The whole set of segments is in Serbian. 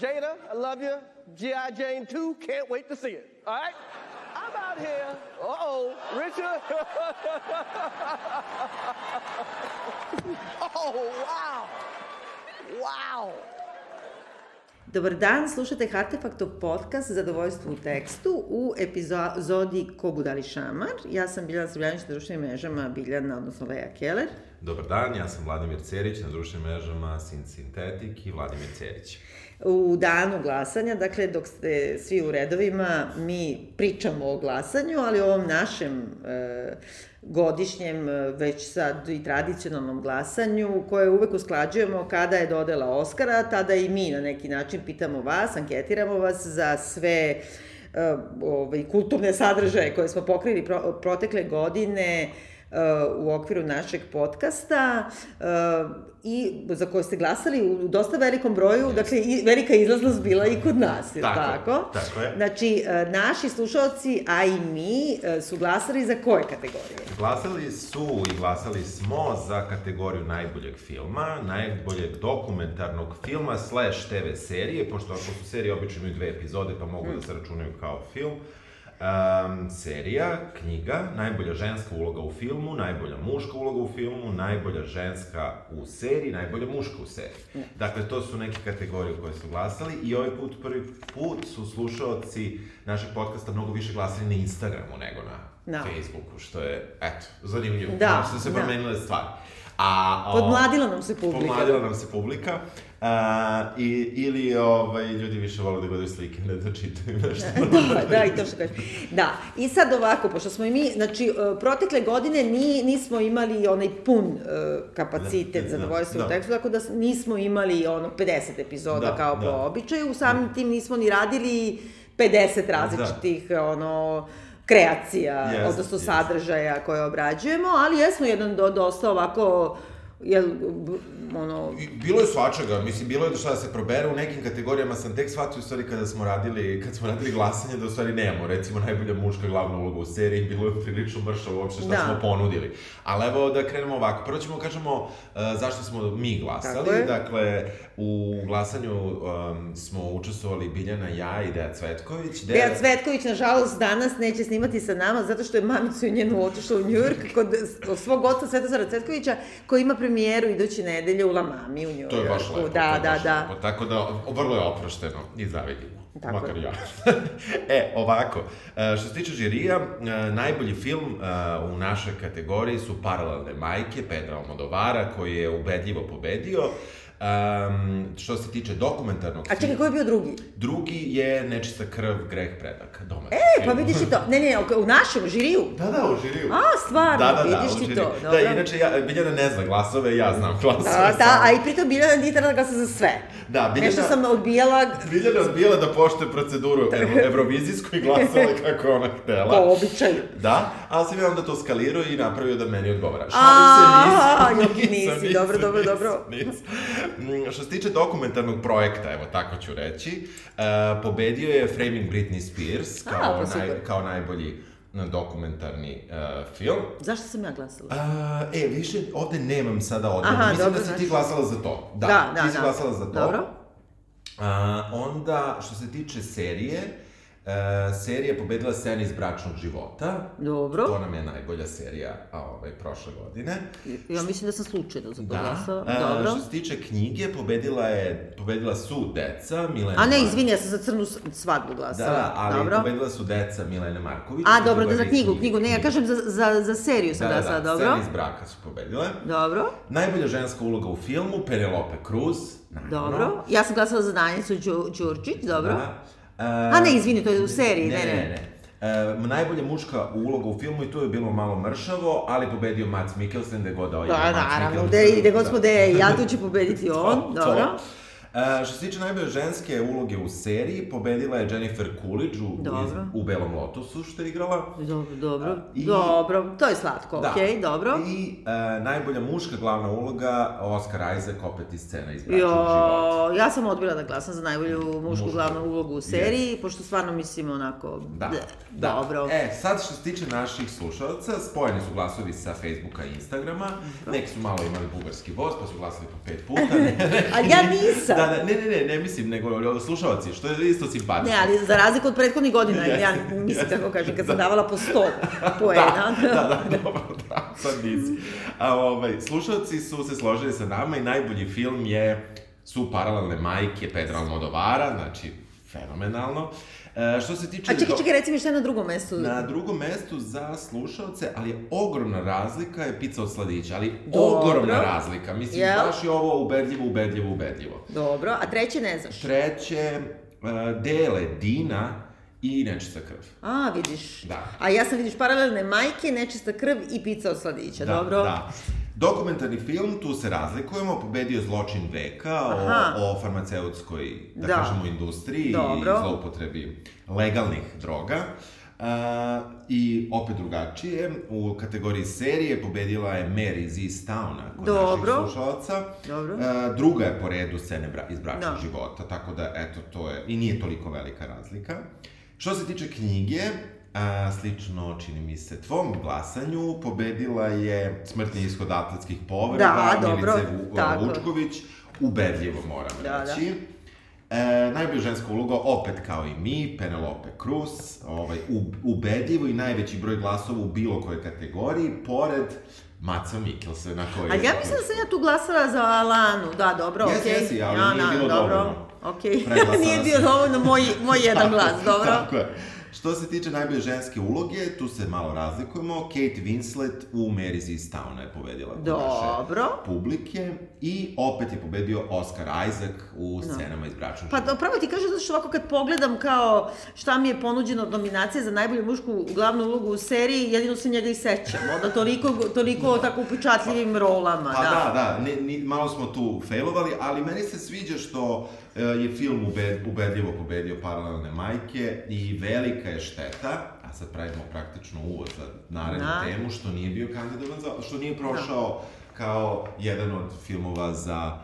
Jada, I love you. G.I. Jane 2, can't wait to see it. All right? I'm out here. Uh-oh, Richard. oh, wow. Wow. Dobar dan, slušate Artefaktov podcast Zadovoljstvo u tekstu u epizodi Ko budali šamar. Ja sam Biljana Srbljanić na društvenim mrežama Biljana, odnosno Leja Keller. Dobar dan, ja sam Vladimir Cerić na društvenim mrežama Sin Sintetik i Vladimir Cerić. U danu glasanja, dakle dok ste svi u redovima, mi pričamo o glasanju, ali o ovom našem e, godišnjem, e, već sad i tradicionalnom glasanju, koje uvek usklađujemo kada je dodela Oscara, tada i mi na neki način pitamo vas, anketiramo vas za sve uh, ovaj, kulturne sadržaje koje smo pokrili pro, protekle godine, u okviru našeg podcasta i za koje ste glasali u dosta velikom broju, yes. dakle i velika izlaznost bila i kod nas, je tako? Tako, tako je. Znači, naši slušalci, a i mi, su glasali za koje kategorije? Glasali su i glasali smo za kategoriju najboljeg filma, najboljeg dokumentarnog filma slash TV serije, pošto ako su serije obično imaju dve epizode, pa mogu mm. da se računaju kao film. Um, serija, knjiga, najbolja ženska uloga u filmu, najbolja muška uloga u filmu, najbolja ženska u seriji, najbolja muška u seriji. Dakle, to su neke kategorije koje su glasali i ovaj put, prvi put su slušaoci našeg podcasta mnogo više glasali na Instagramu nego na no. Da. Facebooku, što je, eto, zanimljivo. Da, su se da. promenile da. stvari. A, o, podmladila nam se publika. Podmladila nam se publika. Uh, i, ili ovaj, ljudi više vole da gledaju slike, ne da čitaju nešto. da, da, i to što kažeš. Da, i sad ovako, pošto smo i mi, znači, e, protekle godine ni, nismo imali onaj pun uh, kapacitet da, za dvojstvo da, u tekstu, tako da nismo imali ono 50 epizoda da, kao da. po običaju, u samim tim nismo ni radili 50 različitih, da. ono, kreacija, yes, odnosno yes. sadržaja koje obrađujemo, ali jesmo jedan do, dosta ovako jel, ono... Bilo je svačega, mislim, bilo je da šta da se probere, u nekim kategorijama sam tek shvatio, u stvari, kada smo radili, kad smo radili glasanje, da u stvari nemamo, recimo, najbolja muška glavna uloga u seriji, bilo je prilično mršavo uopšte šta da. smo ponudili. Ali evo da krenemo ovako, prvo ćemo kažemo uh, zašto smo mi glasali, dakle, u glasanju um, smo učestvovali Biljana, ja i Deja Cvetković. Deja, Deja Cvetković, nažalost, danas neće snimati sa nama, zato što je mamicu i njenu otišla u Njujork kod svog oca Svetozara Cvetkovića, koji ima premijeru iduće nedelje u La Mami u Njujorku. To je baš lepo. Da, da, da. Lepo. Tako da, vrlo je oprošteno i zavidimo. Tako. Makar ja. e, ovako, e, što se tiče žirija, e, najbolji film e, u našoj kategoriji su Paralelne majke Pedra Almodovara, koji je ubedljivo pobedio. Um, što se tiče dokumentarnog A čekaj, ko je bio drugi? Drugi je Nečista krv, greh predak, domaći E, pa vidiš i to. Ne, ne, u našem žiriju. Da, da, u žiriju. A, stvarno, da, da, da, vidiš ti to. Dobro. Da, inače, ja, Biljana ne zna glasove, ja znam glasove. Da, da, a i pritom Biljana nije treba da glasa za sve. Da, Biljana... Nešto sam odbijala... Biljana odbijala da poštuje proceduru ev evrovizijsku i glasala kako ona htela. Po običaju. Da, ali sam ja onda to skalirao i napravio da meni odgovara. Šalim se, nisam. A, nisi, dobro, dobro, dobro. Nisam. Mm, što se tiče dokumentarnog projekta, evo tako ću reći, uh, pobedio je Framing Britney Spears kao, A, pa naj, kao najbolji dokumentarni uh, film. Zašto sam ja glasala? Uh, e, više ovde nemam sada odgovor. Mislim dobro, da si znači... ti glasala za to. Da, da, da ti si da. glasala za to. Dobro. Uh, onda, što se tiče serije, E, serija pobedila scena iz bračnog života. Dobro. To nam je najbolja serija a, ovaj, prošle godine. Ja mislim da sam slučajno za to da. E, Dobro. Što se tiče knjige, pobedila je, pobedila su Deca, Milena... A ne, izvini, ja sam za crnu svadbu glasala. Da, ali dobro. pobedila su Deca Milene Marković. A, dobro, da za knjigu, knjigu, ne, ja kažem za, za, za seriju sam da, glasala, da, dobro. Da, scena iz braka su pobedile. Dobro. Najbolja ženska uloga u filmu, Penelope Cruz. Naravno. Dobro. Ja sam glasala za Danjicu Đurčić, dobro. Da. A ne, izvini, to je u seriji, ne, ne. ne. ne. E, najbolja muška uloga u filmu i tu je bilo malo mršavo, ali pobedio Mats Mikkelsen, gde god da ovaj da, naravno, gde, gde god smo gde ja tu će pobediti on, to, dobro. Uh, što se tiče najbolje ženske uloge u seriji, pobedila je Jennifer Coolidge u, dobro. u Belom Lotusu, što je igrala. Dobro, dobro, uh, i, dobro, to je slatko, da. okej, okay, dobro. I uh, najbolja muška glavna uloga, Oscar Isaac, opet iz scena iz bračnog života. Ja sam odbila da glasam za najbolju mušku, mušku. glavnu ulogu u seriji, yes. pošto stvarno mislim onako, da. da. dobro. E, sad što se tiče naših slušalca, spojeni su glasovi sa Facebooka i Instagrama, neki su malo imali bugarski voz, pa su glasali po pet puta. Ali ja nisam. Da, da, ne, ne, ne, ne mislim, nego slušalci, što je isto simpatično. Ne, ali za razliku od prethodnih godina, ja mislim, kako kažem, kad sam davala po 100 poena. Da, da, da, dobro, da, sad nisi. A, ovaj, slušalci su se složili sa nama i najbolji film je su paralelne majke Pedra Almodovara, znači, fenomenalno. E, što se tiče... A čekaj, čekaj, reci mi šta je na drugom mestu. Na drugom mestu za slušalce, ali je ogromna razlika je pizza od sladića, ali Dobro. ogromna razlika. Mislim, Jel? baš je ovo ubedljivo, ubedljivo, ubedljivo. Dobro, a treće ne znaš. Treće, uh, dele Dina i nečista krv. A, vidiš. Da. A ja sam, vidiš, paralelne majke, nečista krv i pizza od sladića, Da, dobro? Da. Dokumentarni film, tu se razlikujemo, pobedio Zločin veka Aha. o, o farmaceutskoj, da, Da. kažemo, industriji Dobro. i zloupotrebi legalnih droga. A, I opet drugačije, u kategoriji serije pobedila je Mary iz East Towna kod Dobro. naših slušalaca. Dobro. A, druga je po redu scene bra iz bračnog Da. života, tako da, eto, to je, i nije toliko velika razlika. Što se tiče knjige, a, slično, čini mi se, tvom glasanju, pobedila je smrtni ishod atletskih povreda, Da, dobro, Milice. Vučković, ubedljivo moram Da, reći. E, najbolja ženska uloga, opet kao i mi, Penelope Cruz, ovaj, u, ubedljivo i najveći broj glasova u bilo kojoj kategoriji, pored Maca Mikkelsena koji Ali ja mislim da sam ja tu glasala za Alanu, da, dobro, Jesi, okej. jesi, ali Ja, nije na, bilo dobro. dovoljno. Okej, Preglasala nije bio dovoljno moj, moj jedan glas, dobro. Tako je. Što se tiče najbolje ženske uloge, tu se malo razlikujemo. Kate Winslet u Mary's iz East Towna je pobedila Dobro. naše publike. I opet je pobedio Oscar Isaac u scenama iz bračnog Pa pravo ti kažem zato što ovako kad pogledam kao šta mi je ponuđeno od nominacije za najbolju mušku glavnu ulogu u seriji, jedino se njega i sećam. Onda toliko, toliko tako upečatljivim rolama, Pa da. da, da, ne, ni, malo smo tu failovali, ali meni se sviđa što je film ube, ubedljivo pobedio paralelne majke i velika je šteta, a sad pravimo praktično uvod za narednu Da. temu, što nije bio kandidovan za, što nije prošao kao jedan od filmova za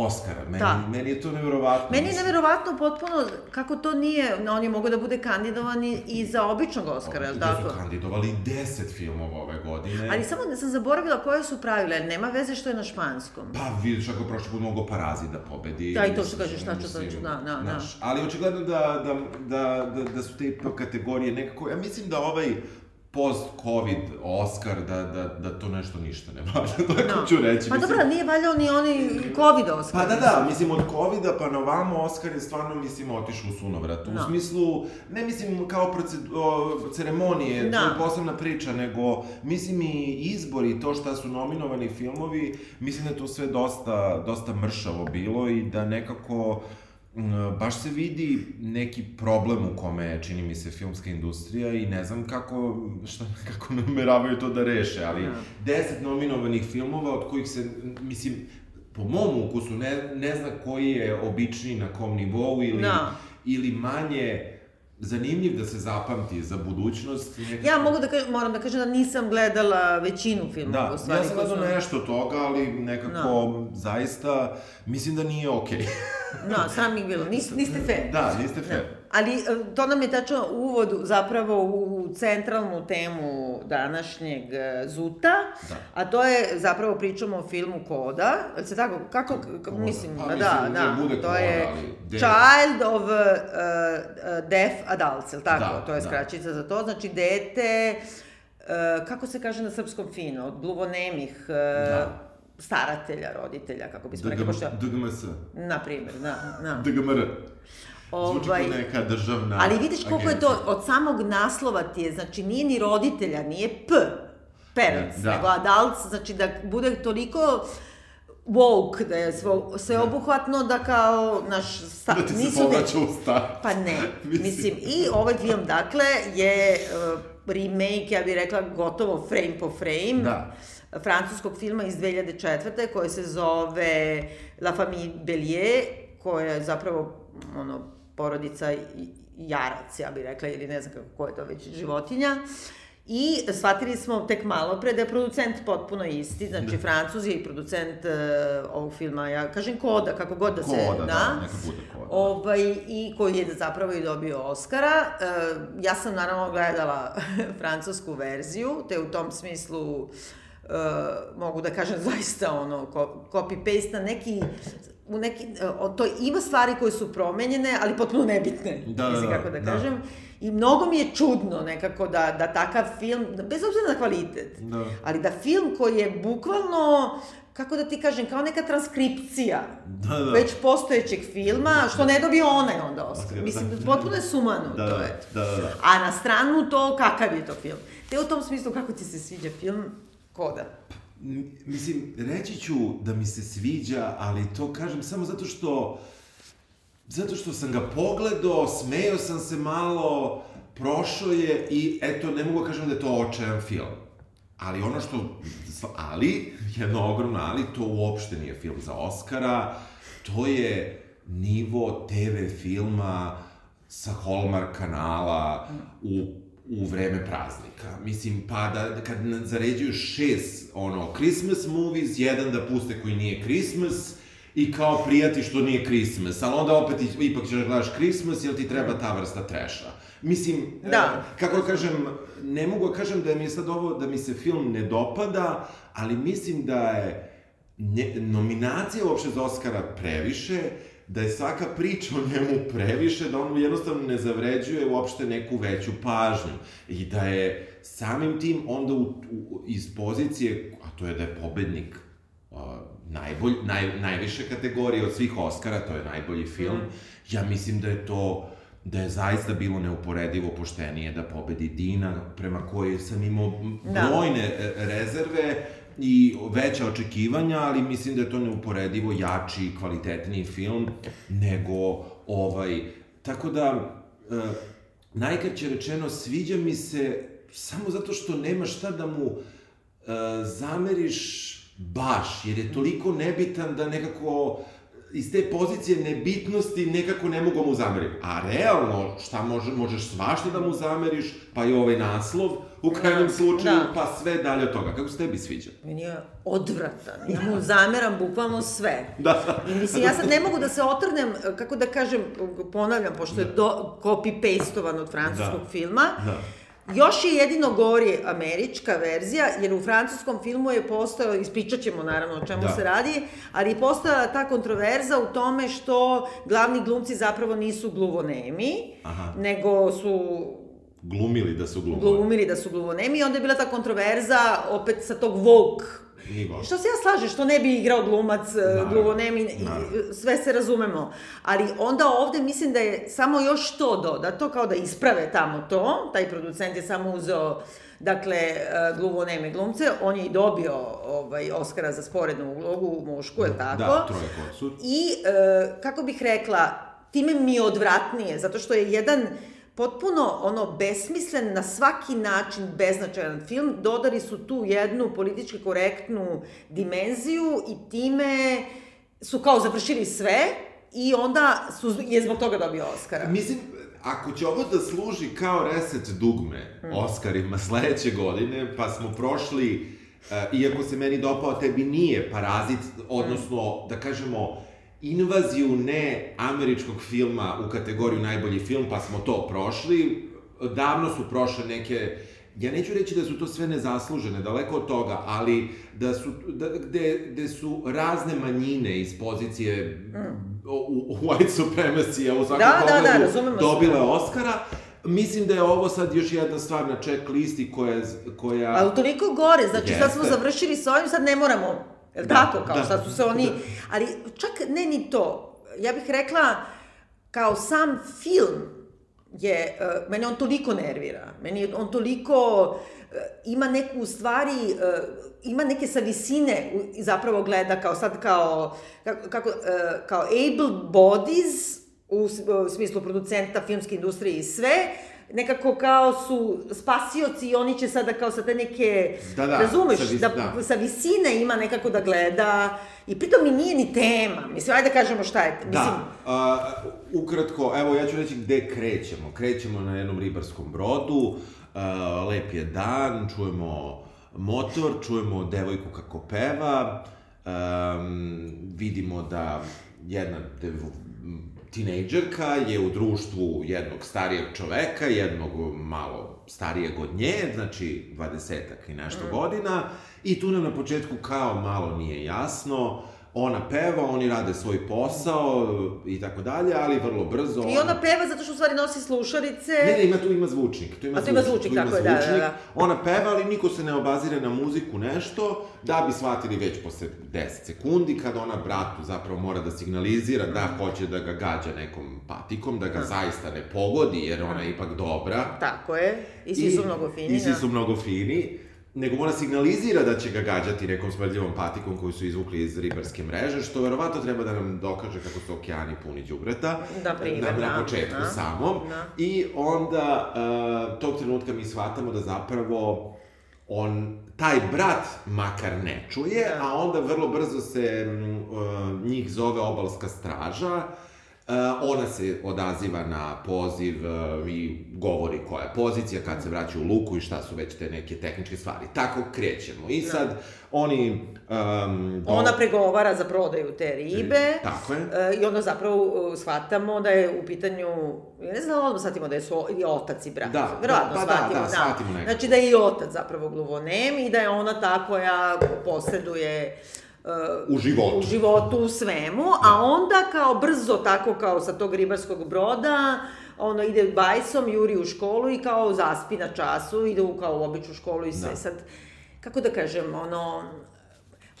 Oscara. Meni, Da. meni je to nevjerovatno. Meni je mislim. neverovatno potpuno kako to nije, on je mogao da bude kandidovan i- i za običnog Oscara, je li Da tako? su kandidovali 10 filmova ove godine. Ali samo da sam zaboravila koje su pravila, jer nema veze što je na španskom. Pa vidiš ako je prošli put mogo Parazit da pobedi. Da, i to što kažeš, tačno, Mislim, tačno, da, da, da. znaš, Ali očigledno da, da, da, da, da su te kategorije nekako, ja mislim da ovaj post-covid Oscar, da, da, da to nešto ništa ne valja, tako No. ću reći. Pa mislim. dobro, nije valjao ni oni COVID Oscar. Pa da, da, mislim od covida pa na vamo Oscar je stvarno, mislim, otišao u sunovrat. U Da. smislu, ne mislim kao proced, o, ceremonije, to Da. je posebna priča, nego mislim i izbor i to šta su nominovani filmovi, mislim da to sve dosta, dosta mršavo bilo i da nekako baš se vidi neki problem u kome je, čini mi se, filmska industrija i ne znam kako, šta, kako nameravaju to da reše, ali Da. deset nominovanih filmova od kojih se, mislim, po mom ukusu ne, ne zna koji je običniji na kom nivou ili, Da. ili manje zanimljiv da se zapamti za budućnost. Nekako... Ja mogu da kažem, moram da kažem da nisam gledala većinu filmova, Da, u stvari. ja sam su- nešto toga, ali nekako, zaista, mislim da nije okej. Da, sram ih bilo, Nis, niste fair. da, niste fair. Ali e, to nam je tačno uvod zapravo u centralnu temu današnjeg e, Zuta, Da. a to je zapravo pričamo o filmu Koda, se tako, kako, k- Koda. mislim, Pa da, mislim, da, bude to Koda, je ali de- Child of uh, uh, Deaf Adults, jel tako, Da, to je da. skraćica za to, znači dete, uh, kako se kaže na srpskom fino, od gluvonemih uh, Da. Staratelja, roditelja, kako bismo rekli, pošto, DGMS. na primjer, da, da. DGMR. Zvuči Ovaj, kao neka državna Ali vidiš koliko je to, agencija. od samog naslova ti je, znači nije ni roditelja, nije P, parents, Da. nego adults, znači da bude toliko woke, da je svo, sveobuhvatno da kao naš sta, Da ti se povraća u star. Pa ne, Mislim. mislim, i ovaj film, dakle, je uh, remake, ja bih rekla, gotovo frame po frame, Da. Francuskog filma iz 2004. koji se zove La Famille Bellier, koja je zapravo, ono, porodica jarac, ja bih rekla, ili ne znam kako, ko je to već životinja. I shvatili smo tek malo pre da je producent potpuno isti, znači Francuz je i producent uh, ovog filma, ja kažem koda, kako god da se... Koda, da, neka bude koda. Ovaj, I koji je zapravo i dobio Oscara. E, ja sam naravno gledala francusku verziju, te u tom smislu e, mogu da kažem zaista ono, ko- copy-paste na neki u neki, o, to ima stvari koje su promenjene, ali potpuno nebitne, Da, da, mislim da, kako da, da. kažem. I mnogo mi je čudno nekako da, da takav film, bez obzira na kvalitet, Da. ali da film koji je bukvalno, kako da ti kažem, kao neka transkripcija Da, da. već postojećeg filma, što ne dobije onaj onda Oscar. Mislim, da. potpuno je sumano Da, to da, je. da, da, da. A na stranu to, kakav je to film. Te u tom smislu, kako ti se sviđa film, koda? M- Mislim, reći ću da mi se sviđa, ali to kažem samo zato što... Zato što sam ga pogledao, smejao sam se malo, prošao je i eto, ne mogu da kažem da je to očajan film. Ali ono što... Ali, jedno ogromno ali, to uopšte nije film za Oscara. To je nivo TV filma sa Hallmark kanala u u vreme praznika. Mislim, pa da, kad na- zaređuju šest, ono, Christmas movies, jedan da puste koji nije Christmas, i kao prijati što nije Christmas, ali onda opet ipak ćeš da gledaš Christmas, jer ti treba ta vrsta treša. Mislim, Da. e, kako da kažem, ne mogu da kažem da mi je sad ovo, da mi se film ne dopada, ali mislim da je nje, nominacija uopšte za Oscara previše, da je svaka priča o njemu previše, da on jednostavno ne zavređuje uopšte neku veću pažnju. I da je samim tim onda u, u, iz pozicije, a to je da je pobednik uh, najbolj, naj, najviše kategorije od svih Oscara, to je najbolji film, ja mislim da je to da je zaista bilo neuporedivo poštenije da pobedi Dina, prema kojoj sam imao Da. brojne e, rezerve i veća očekivanja, ali mislim da je to neuporedivo jači i kvalitetniji film nego ovaj. Tako da, e, najkraće rečeno, sviđa mi se samo zato što nema šta da mu e, zameriš baš, jer je toliko nebitan da nekako iz te pozicije nebitnosti nekako ne mogu mu zameriti. A realno, šta može, možeš svašta da mu zameriš, pa i ovaj naslov, u krajnjem slučaju, Da. pa sve dalje od toga. Kako se tebi sviđa? Meni je odvratan. Ja mu zameram bukvalno sve. Da. I mislim, ja sad ne mogu da se otrnem, kako da kažem, ponavljam, pošto je do, copy-pastovan od francuskog Da. filma, Da. Još je jedino gori američka verzija, jer u francuskom filmu je postao, ispričat ćemo naravno o čemu Da. se radi, ali je postala ta kontroverza u tome što glavni glumci zapravo nisu gluvonemi, Aha. nego su Glumili da su glumili. glumili da su gluvonemi i onda je bila ta kontroverza opet sa tog woke Nivo. Što se ja slažem, što ne bi igrao glumac e, Naravno, gluvonemi, i- naravno. sve se razumemo. Ali onda ovde mislim da je samo još to dodato, kao da isprave tamo to, taj producent je samo uzeo dakle, e, gluvoneme glumce, on je i dobio ovaj, Oscara za sporednu ulogu, mušku, je li tako? Da, troje kocu. I, e, kako bih rekla, time mi je odvratnije, zato što je jedan potpuno ono besmislen, na svaki način beznačajan film, dodali su tu jednu politički korektnu dimenziju i time su kao završili sve i onda su, je zbog toga dobio Oscara. Mislim, ako će ovo da služi kao reset dugme Oscarima sledeće godine, pa smo prošli, uh, iako se meni dopao, tebi nije parazit, odnosno, da kažemo, invaziju ne američkog filma u kategoriju najbolji film, pa smo to prošli. Davno su prošle neke ja neću reći da su to sve nezaslužene, daleko od toga, ali da su, da, gde, gde su razne manjine iz pozicije u, u white supremacy u svakom Da, da, da, pogledu razumemo se. dobile Oscara. Mislim da je ovo sad još jedna stvar na check listi koja... koja... Ali toliko gore, znači sad smo Jeste. završili s ovim, sad ne moramo, je li Da, tako, kao da, sad su se oni, da. ali čak ne ni to, ja bih rekla, kao sam film je, uh, mene on toliko nervira, meni on toliko, uh, ima neku u stvari, uh, ima neke sa visine i zapravo gleda kao sad kao, kako, uh, kao able bodies, u, u smislu producenta filmske industrije i sve, nekako kao su spasioci i oni će sada kao sa te neke, Da, da, razumeš, sa vis- da, da. sa visine ima nekako da gleda i pritom mi nije ni tema, mislim, ajde da kažemo šta je, mislim, Da, a, ukratko, evo ja ću reći gde krećemo. Krećemo na jednom ribarskom brodu, a, lep je dan, čujemo motor, čujemo devojku kako peva, um, vidimo da jedna dev, tinejdžerka je u društvu jednog starijeg čoveka, jednog malo starijeg od nje, znači 20 i nešto godina, i tu nam na početku kao malo nije jasno, ona peva, oni rade svoj posao i tako dalje, ali vrlo brzo... I ona peva zato što u stvari nosi slušalice. Ne, ne, ima tu ima zvučnik. Tu ima A tu ima zvučnik, tako je, da, da, da. Ona peva, ali niko se ne obazire na muziku nešto, da bi shvatili već posle 10 sekundi, kada ona bratu zapravo mora da signalizira da hoće da ga gađa nekom patikom, da ga Da. zaista ne pogodi, jer ona je ipak dobra. Tako je. I svi su mnogo fini. I svi da. su mnogo fini. Nego mora signalizira da će ga gađati nekom smrdljivom patikom koju su izvukli iz ribarske mreže, što verovatno treba da nam dokaže kako su okeani puni đubreta. Na primer, na, na da, početku da, samom. da. I onda, uh, tog trenutka mi shvatamo da zapravo on, taj brat makar ne čuje, Da. a onda vrlo brzo se uh, njih zove obalska straža, ona se odaziva na poziv uh, i govori koja je pozicija, kad se vraća u luku i šta su već te neke tehničke stvari. Tako krećemo. I sad oni... Um, do- Ona pregovara za prodaju te ribe. Tako je. E, I onda zapravo shvatamo da je u pitanju, ja ne znam, odmah shvatimo da je su i otac i brat. Da, da, pa da, shvatimo, da, shvatimo nekako. Znači da je i otac zapravo gluvonem i da je ona ta koja posjeduje uh, U životu. u životu u svemu, a onda kao brzo, tako kao sa tog ribarskog broda, ono ide bajsom, juri u školu i kao zaspi na času, ide u kao u običnu školu i sve. Da. Sad, kako da kažem, ono,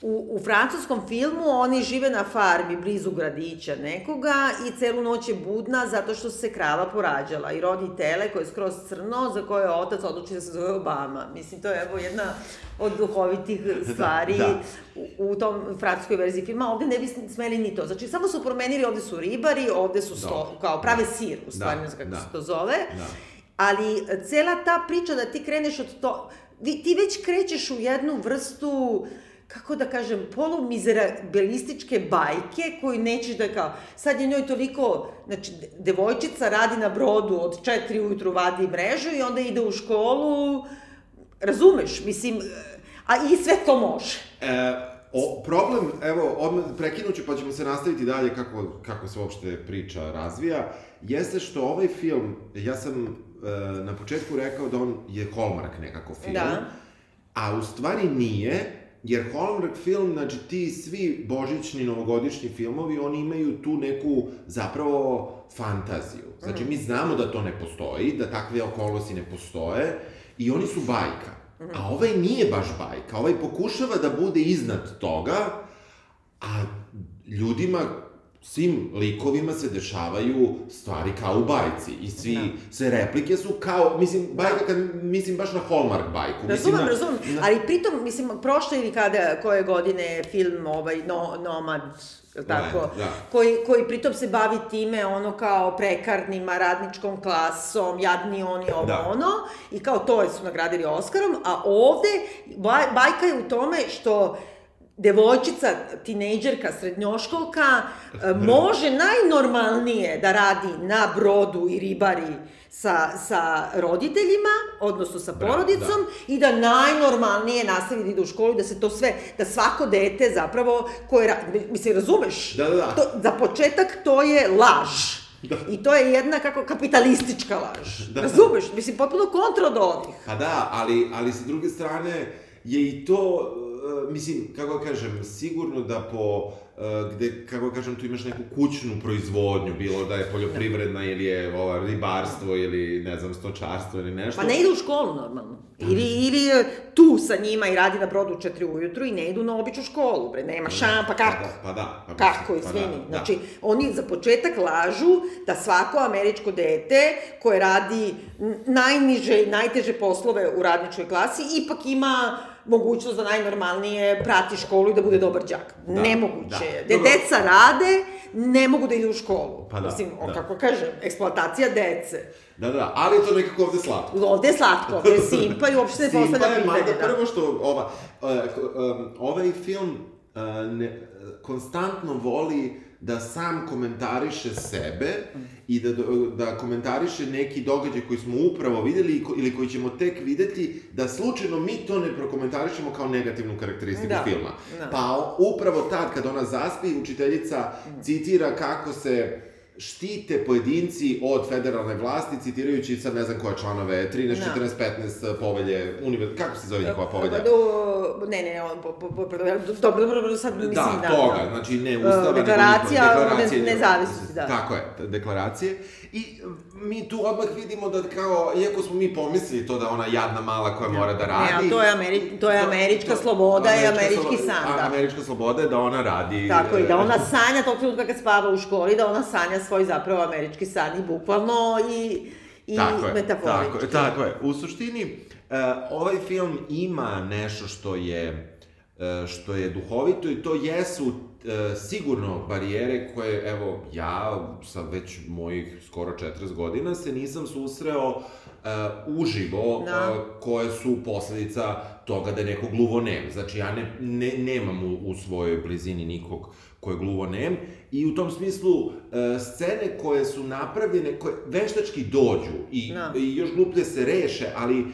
U, u francuskom filmu oni žive na farmi blizu gradića nekoga i celu noć je budna zato što se krava porađala i rodi tele koje je skroz crno za koje je otac odluči da se zove Obama. Mislim, to je evo jedna od duhovitih stvari da. U, u tom francuskoj verziji filma. Ovde ne bi smeli ni to. Znači, samo su promenili, ovde su ribari, ovde su sto, Dobro. kao prave sir, u stvari, Da, kako da. se to zove. Da. Ali e, cela ta priča da ti kreneš od to, ti već krećeš u jednu vrstu kako da kažem, polumizerabilističke bajke koju nećeš da kao, sad je njoj toliko, znači, de- devojčica radi na brodu od četiri ujutru vadi mrežu i onda ide u školu, razumeš, mislim, a i sve to može. E, o, problem, evo, odmah prekinuću pa ćemo se nastaviti dalje kako, kako se uopšte priča razvija, jeste što ovaj film, ja sam e, na početku rekao da on je Hallmark nekako film, Da. a u stvari nije, jer Hallmark film, znači ti svi božićni, novogodišnji filmovi, oni imaju tu neku zapravo fantaziju. Znači, mi znamo da to ne postoji, da takve okolnosti ne postoje i oni su bajka. A ovaj nije baš bajka, ovaj pokušava da bude iznad toga, a ljudima, svim likovima se dešavaju stvari kao u bajci i svi, Da. sve replike su kao, mislim, bajka kad mislim baš na Hallmark bajku. mislim Razumem, na, razumem, na- ali pritom, mislim, prošle ili kada, koje godine film, ovaj, no, Nomad, jel tako, Da, da. koji, koji pritom se bavi time, ono, kao prekarnima, radničkom klasom, jadni oni, ovo, Da. ono, i kao to su nagradili Oskarom, a ovde, baj, bajka je u tome što devojčica, tinejdžerka, srednjoškolka, e, može najnormalnije da radi na brodu i ribari sa, sa roditeljima, odnosno sa porodicom, i da najnormalnije nastavi da ide u školu, da se to sve, da svako dete zapravo koje, mislim, razumeš? Da, da, da. To, za početak to je laž. Da. I to je jedna kako kapitalistička laž. Da, da. Razumeš? Mislim, potpuno kontra od ovih. Pa da, ali, ali sa druge strane je i to, mislim, kako da kažem, sigurno da po, e, gde, kako da kažem, tu imaš neku kućnu proizvodnju, bilo da je poljoprivredna ili je ova, ribarstvo ili, ne znam, stočarstvo ili nešto. Pa ne ide u školu normalno. Ili, ili je tu sa njima i radi na brodu u četiri ujutru i ne idu na običnu školu, bre, nema šan, pa kako? Pa da, pa da. Pa Kako, izvini. Pa da, Znači, oni za početak lažu da svako američko dete koje radi najniže i najteže poslove u radničkoj klasi ipak ima mogućnost da najnormalnije prati školu i da bude dobar đak. Da, Nemoguće da. je. Da Dobro. deca rade, ne mogu da idu u školu. Pa da, Mislim, da. kako kažem, eksploatacija dece. Da, da, ali je to nekako ovde slatko. Ovde je slatko, ovde je simpa i uopšte ne Simpa postavlja je, pitanje. mada Da. prvo što ova, uh, um, ovaj film uh, ne, konstantno voli da sam komentariše sebe i da, da komentariše neki događaj koji smo upravo videli ili koji ćemo tek videti, da slučajno mi to ne prokomentarišemo kao negativnu karakteristiku Da, filma. da. Pa upravo tad, kad ona zaspi, učiteljica citira kako se štite pojedinci od federalne vlasti, citirajući sad ne znam koje članove, 13, Da. 14, 15 povelje, univer... kako se zove njihova povelja? Do, ne, ne, on, po, po, po, dobro, dobro, dobro, sad mislim da, da. toga, znači ne ustava, nego deklaracija njihova- o deklaracija ne- nezavisnosti, da. Tako je, deklaracije. I mi tu odmah vidimo da kao, iako smo mi pomislili to da ona jadna mala koja mora da radi... Ne, to je Ameri- to je američka sloboda i američki san, a- da. Američka sloboda je da ona radi... Tako i da ona e, sanja tog trenutka kad spava u školi, da ona sanja svoj zapravo američki san i bukvalno i, i tako je, metaforički. Tako je, tako je. U suštini, uh, ovaj film ima nešto što je uh, što je duhovito i to jesu sigurno barijere koje, evo, ja sa već mojih skoro 40 godina se nisam susreo uh, uživo, Da. uh, koje su posledica toga da je neko gluvonem. Znači, ja ne, ne, nemam u, u svojoj blizini nikog ko je gluvonem i u tom smislu uh, scene koje su napravljene, koje veštački dođu i, Da. i još gluplje se reše, ali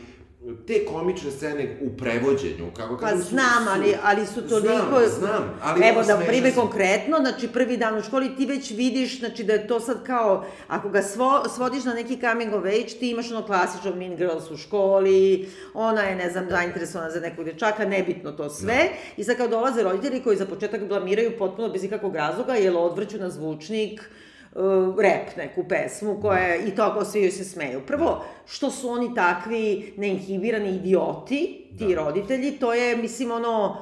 te komične scene u prevođenju, kako Pa kažem, su- znam, su- ali, ali su toliko... Znam, znam, ali Evo da primjer se. konkretno, znači prvi dan u školi ti već vidiš, znači da je to sad kao, ako ga svo, svodiš na neki coming of age, ti imaš ono klasično Mean Girls u školi, ona je, ne znam, zainteresovana za nekog dečaka, nebitno to sve, i sad kao dolaze roditelji koji za početak blamiraju potpuno bez ikakvog razloga, jer odvrću na zvučnik, uh, rep, neku pesmu koja je, i to ako svi joj se smeju. Prvo, što su oni takvi neinhibirani idioti, ti roditelji, to je, mislim, ono,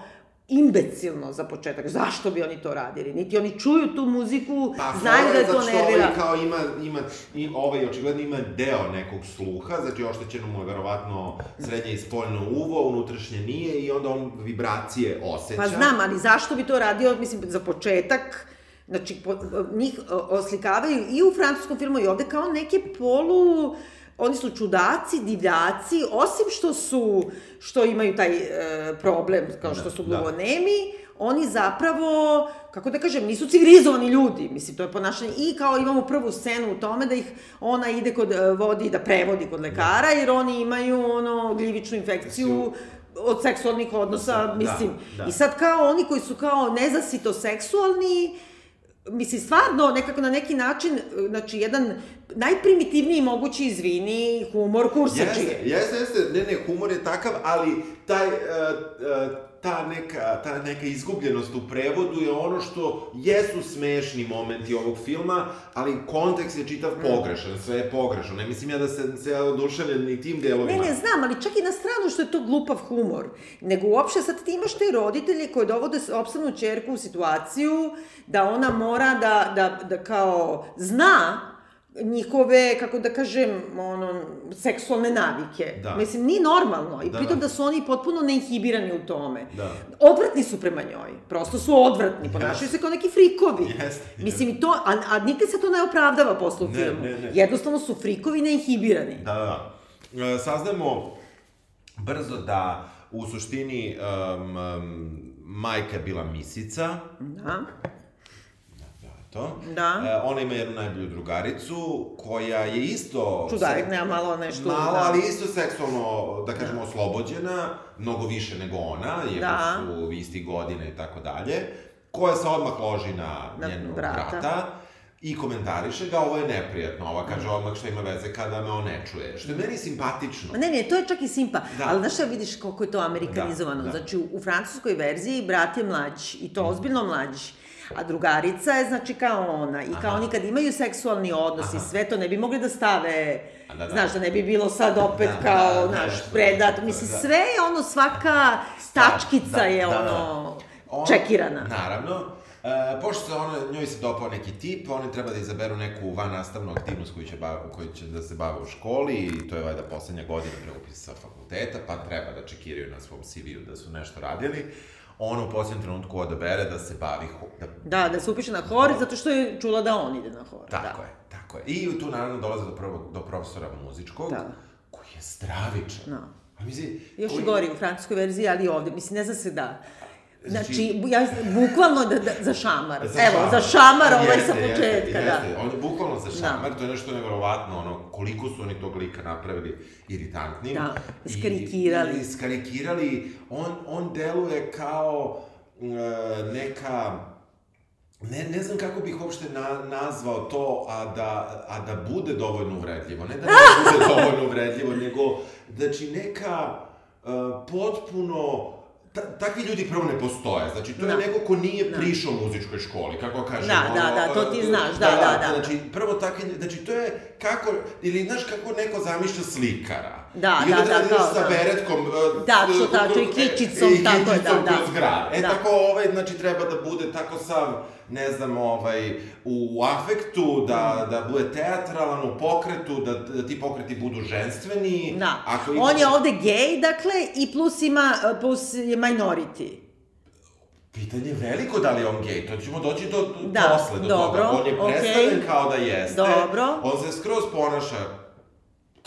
imbecilno za početak. Zašto bi oni to radili? Niti oni čuju tu muziku, Pa, znaju da je to nervira. Ovaj kao ima, ima, i ovaj očigledno ima deo nekog sluha, znači oštećeno mu je verovatno srednje i spoljno uvo, unutrašnje nije i onda on vibracije osjeća. Pa znam, ali zašto bi to radio, mislim, za početak, znači, po, njih oslikavaju i u francuskom filmu i ovde kao neke polu, oni su čudaci, divljaci, osim što su, što imaju taj e, problem, kao što Da, su da. gluvonemi, oni zapravo, kako da kažem, nisu civilizovani ljudi, mislim, to je ponašanje, i kao imamo prvu scenu u tome da ih ona ide kod, e, vodi, da prevodi kod lekara, jer oni imaju, ono, gljivičnu infekciju, od seksualnih odnosa, Da, mislim, da. i sad kao oni koji su kao nezasito seksualni, mislim, stvarno, nekako na neki način, znači, jedan najprimitivniji mogući izvini, humor kursačije. Jeste, jeste, jeste, ne, ne, humor je takav, ali taj, uh, uh, ta neka, ta neka izgubljenost u prevodu je ono što jesu smešni momenti ovog filma, ali kontekst je čitav pogrešan, sve je pogrešno. Ne mislim ja da se, se ja oduševljen ni tim Ne, delovima. ne, znam, ali čak i na stranu što je to glupav humor. Nego uopšte sad ti imaš te roditelje koji dovode opstavnu čerku u situaciju da ona mora da, da, da kao zna njihove, kako da kažem, ono, seksualne navike. Da. Mislim, nije normalno. I Da, pritom da. da su oni potpuno neinhibirani u tome. Da. Odvratni su prema njoj. Prosto su odvratni. Ponašaju se kao neki frikovi. Jeste, Mislim, i to, a, a nikad se to ne opravdava posle u Ne, filmu. ne, ne. Jednostavno su frikovi neinhibirani. Da, da, da. E, Saznamo brzo da u suštini um, um, majka je bila misica, Da. Da, to. Da. E, ona ima jednu najbolju drugaricu, koja je isto... Čudarik, nema malo nešto... Malo, da. ali isto seksualno, da kažemo, oslobođena, mnogo više nego ona, jer Da. su isti godine i tako dalje, koja se odmah loži na, Na njenog brata. brata. i komentariše ga, ovo je neprijatno, ova kaže odmah šta ima veze kada me on ne čuje, što je meni simpatično. Ma Ne, ne, to je čak i simpa. Da. Ali znaš šta vidiš koliko je to amerikanizovano? Da, da. Znači, u, u francuskoj verziji brat je mlađi, i to ozbiljno mlađi. A drugarica je, znači, kao ona. I kao Aha. oni kad imaju seksualni odnos i Aha. sve to, ne bi mogli da stave... A, da, da. Znaš, da ne bi bilo sad opet Da, kao, da, da, znaš, nešto, predat. nešto, Mislim, da. sve je ono, svaka tačkica Da, je da, da. ono, On- čekirana. Naravno. E, pošto se ona, njoj se dopao neki tip, oni treba da izaberu neku van nastavnu aktivnost koju će, bav, koju će da se bave u školi i to je valjda poslednja godina pre upisa fakulteta, pa treba da čekiraju na svom CV-u da su nešto radili. Ona u posljednjem trenutku odabere da se bavi... Da, Da, da se upiše na hor, zato što je čula da on ide na hor. tako da. je, tako je. I tu naravno dolaze do, prvog, do profesora muzičkog, Da. koji je stravičan. Da. A mislim, Još koji- gori u francuskoj verziji, ali i ovde. Mislim, ne zna se da. Znači, ja, bukvalno da, da, za šamar. Evo, za šamar ovaj sa Jeste, početka, jeste, da. Jeste. On bukvalno za šamar, Da. to je nešto nevjerovatno, ono, koliko su oni tog lika napravili iritantnim. Da, I- iskarikirali. I, iskarikirali, on, on deluje kao e, neka ne, ne znam kako bih uopšte na, nazvao to, a da, a da bude dovoljno uvredljivo. Ne da ne bude dovoljno uvredljivo, nego, znači, neka uh, potpuno Ta, takvi ljudi prvo ne postoje. Znači, to Da. je neko ko nije Da. prišao muzičkoj školi, kako kažem. Da, da, ono, da, to ti znaš, da, da, da. Znači, prvo takvi, znači, to je kako, ili znaš kako neko zamišlja slikara. Da, I onda da, da, ideš kao, sa da. beretkom. e, Tačno, e, tačno, i e, kičicom, i tako je, da, da. kroz grad. E, Da. tako ovaj, znači, treba da bude tako sav, ne znam, ovaj, u afektu, da, da bude teatralan, u pokretu, da, da ti pokreti budu ženstveni. Da. Ako On je ovde gej, dakle, i plus ima, plus je minority. Pitanje je veliko da li je on gej, to ćemo doći do, do Da, posle do dobro, toga. On je predstavljen kao da jeste. Dobro. On se skroz ponaša,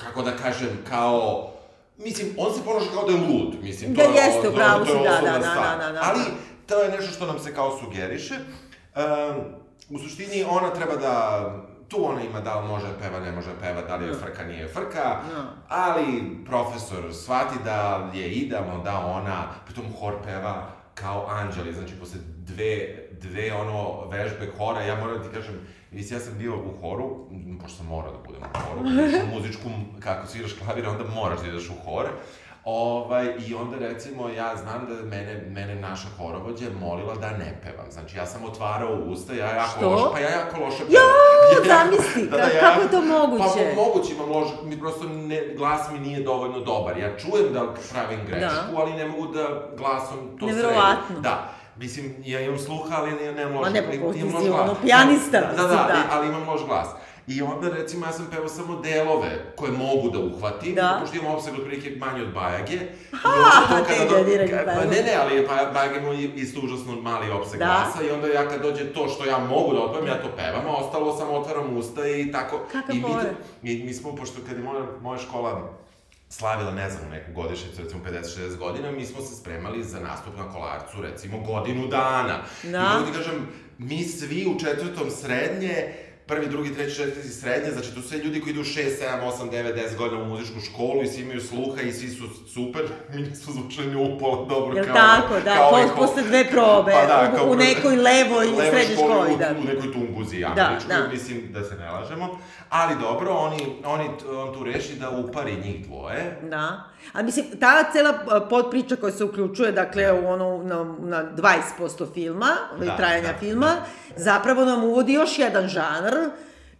kako da kažem, kao... Mislim, on se ponaša kao da je lud, mislim. Da, to je, jeste, je si, da, da, da, da, da, da. Ali, to je nešto što nam se kao sugeriše. Um, u suštini, ona treba da tu ona ima da li može peva, ne može peva, da li je frka, nije frka, Da. ali profesor shvati da je idealno da ona, pritom hor peva kao anđeli, znači posle dve, dve ono vežbe hora, ja moram da ti kažem, mislim, ja sam bio u horu, pošto sam morao da budem u horu, u muzičku, kako sviraš klavir, onda moraš da ideš u hor, Ovaj, I onda recimo ja znam da mene, mene naša horovođa molila da ne pevam. Znači ja sam otvarao usta, ja jako Što? loše, pa ja jako loše pevam. Jo, Ja zamisli, ka- kako je to moguće? Pa moguće ima loš, mi prosto ne, glas mi nije dovoljno dobar. Ja čujem da pravim grešku, ali ne mogu da glasom to sredim. Da. Mislim, ja imam sluha, ali ne, ne možem. Ma ne, pa ti si ono pijanista, Da, da, da, da. ali imam loš glas. I onda, recimo, ja sam pevao samo delove koje mogu da uhvatim, Da. pošto imam opseg otprilike manji od bajage. I Ha, te kada do- Pa ne, ne, ali pa, bajage ima isto užasno mali opseg Da. glasa i onda ja kad dođe to što ja mogu da otpevam, ja to pevam, a ostalo samo otvaram usta i tako. Kakav I mi, mi, mi smo, pošto kad je moja, moja škola slavila, ne znam, neku godišnjicu, recimo 50-60 godina, mi smo se spremali za nastup na kolarcu, recimo, godinu dana. Da. I mogu ti kažem, mi svi u četvrtom srednje, prvi, drugi, treći, četvrti srednje, znači to su sve ljudi koji idu 6, 7, 8, 9, 10 godina u muzičku školu i svi imaju sluha i svi su super, mi nismo zvučali ni upola dobro Jel kao... tako, da, kao po- posle dve probe, u- kao u pre- nekoj levoj srednjoj školi, u, da. u nekoj tunguzi Da, američkoj, da. mislim da se ne lažemo. Ali dobro, oni, oni, on tu reši da upari njih dvoje, Da. Ali mislim, ta cela a, podpriča koja se uključuje, dakle, u ono, na, na 20% filma, Da, da, trajanja da, filma, zapravo nam uvodi još jedan žanr,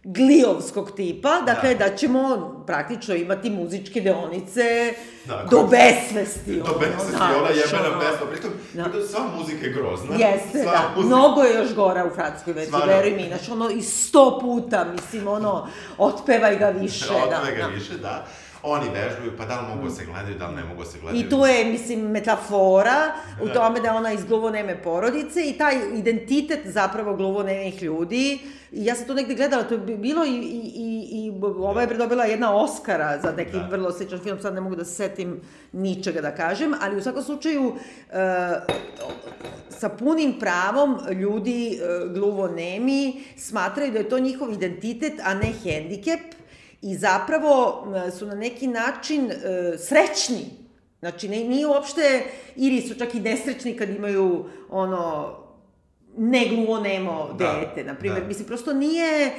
glijovskog tipa, dakle, da, Da. ćemo praktično imati muzičke deonice Da, do besvesti. Do ono, besvesti, znaš, ona jebena ono. pesma, pritom, Da. pritom sva muzika je grozna. Jeste, sva da. muzika- Mnogo je još gora u francuskoj Stvarno. veruj mi. Znači, ono, i sto puta, mislim, ono, otpevaj ga više. Otve ga da, više, da. Oni vežbaju, pa da li mogu da se gledaju, da li ne mogu da se gledaju. I tu je, mislim, metafora u tome da ona iz gluvoneme porodice i taj identitet zapravo gluvonemih ljudi. I ja sam to negde gledala, to je bi- bilo i, i, i, i ova je bre dobila jedna Oscara za neki Da. vrlo sličan film, sad ne mogu da se setim ničega da kažem, ali u svakom slučaju e, sa punim pravom ljudi e, gluvonemi smatraju da je to njihov identitet, a ne hendikep i zapravo m, su na neki način e, srećni. Znači, ne, nije uopšte, ili su čak i nesrećni kad imaju ono, ne gluvonemo Da, dete, na primjer. da. Mislim, prosto nije... E,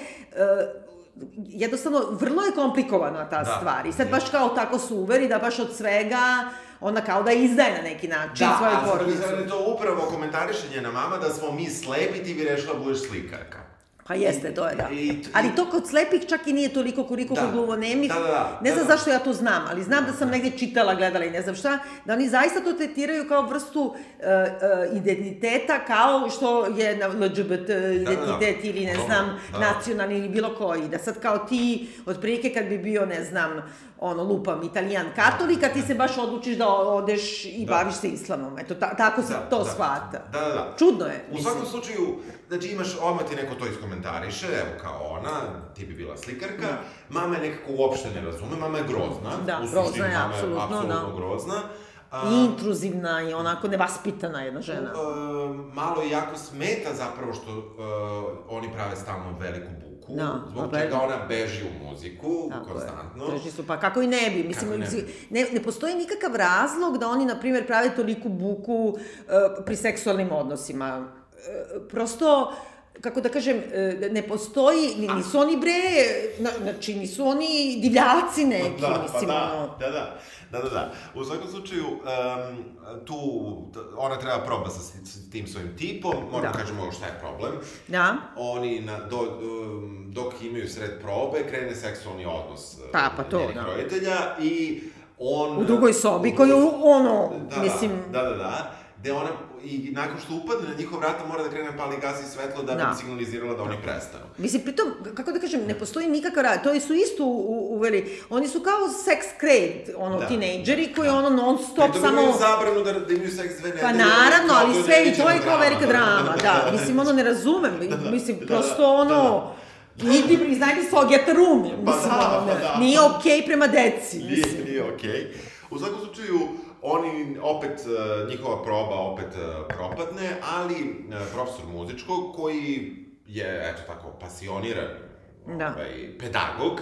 jednostavno, vrlo je komplikovana ta Da. stvar. I sad baš kao tako su uveri da baš od svega ona kao da izdaje na neki način Da, svoju a sad porodicu. je to upravo komentariše njena mama da smo mi slepi, ti bi rešila da budeš slikarka. Pa jeste, to je da. I- Ali to kod slepih čak i nije toliko koliko Da. kod gluvonemih. Da, da, da. Ne znam Da, da. zašto ja to znam, ali znam da sam negde čitala, gledala i ne znam šta, da oni zaista to tretiraju kao vrstu e, e, identiteta, kao što je na LGBT identitet ili ne znam, da. nacionalni ili bilo koji. Da sad kao ti, otprilike kad bi bio, ne znam, ono, lupam, italijan katolik, a ti se baš odlučiš da odeš i Da. baviš se islamom. Eto, ta, tako se to shvata. Da, da, da. Čudno je, U mislim. svakom slučaju, znači imaš, odmah ti neko to iskomentariše, evo kao ona, ti bi bila slikarka, mama je nekako uopšte ne razume, mama je grozna. Da, u grozna je, apsolutno, apsolutno da. grozna. A, I intruzivna i onako nevaspitana jedna žena. e, malo i jako smeta zapravo što e, oni prave stalno veliku buku, Da, zbog pa čega ona beži u muziku, Tako konstantno. je. Su, pa kako i ne bi. Mislim, Kako ne bi? ne, ne postoji nikakav razlog da oni, na primjer, prave toliku buku uh, pri seksualnim odnosima. Uh, prosto, kako da kažem, e, ne postoji, ni- nisu oni bre, na- znači nisu oni divljaci neki, Da, mislim, pa da, ono. da, da, da, da, da. U svakom slučaju, um, tu, ona treba proba sa, tim svojim tipom, moramo Da. da. kažemo šta je problem. Da, Oni, na, do, um, dok imaju sred probe, krene seksualni odnos Pa, pa to, njenih da. roditelja i on... u drugoj sobi, u koju, drugoj- ono, da, mislim, Da, da, da. Gde ona, i nakon što upadne na njihov vrata, mora da krene pali gas i svetlo da bi Da. signalizirala da oni prestanu. Mislim, pritom, kako da kažem, ne postoji nikakav rad, to su isto u- uveli, oni su kao sex crave, ono, Da. tinejdžeri koji Da. ono non stop Pritom samo... imaju zabranu da, da imaju seks dve nedelje. Pa naravno, ali da sve i to je kao velika drama, da, mislim, ono, ne razumem, da, mislim, da, prosto da, ono, idi, priznaj mi so get a room, mislim, Pa da, pa da. nije okej prema deci, Nije, nije okej. U svakom slučaju, oni, opet, e, njihova proba opet e, propadne, ali e, profesor muzičkog, koji je, eto tako, pasioniran Da. ovaj, pedagog,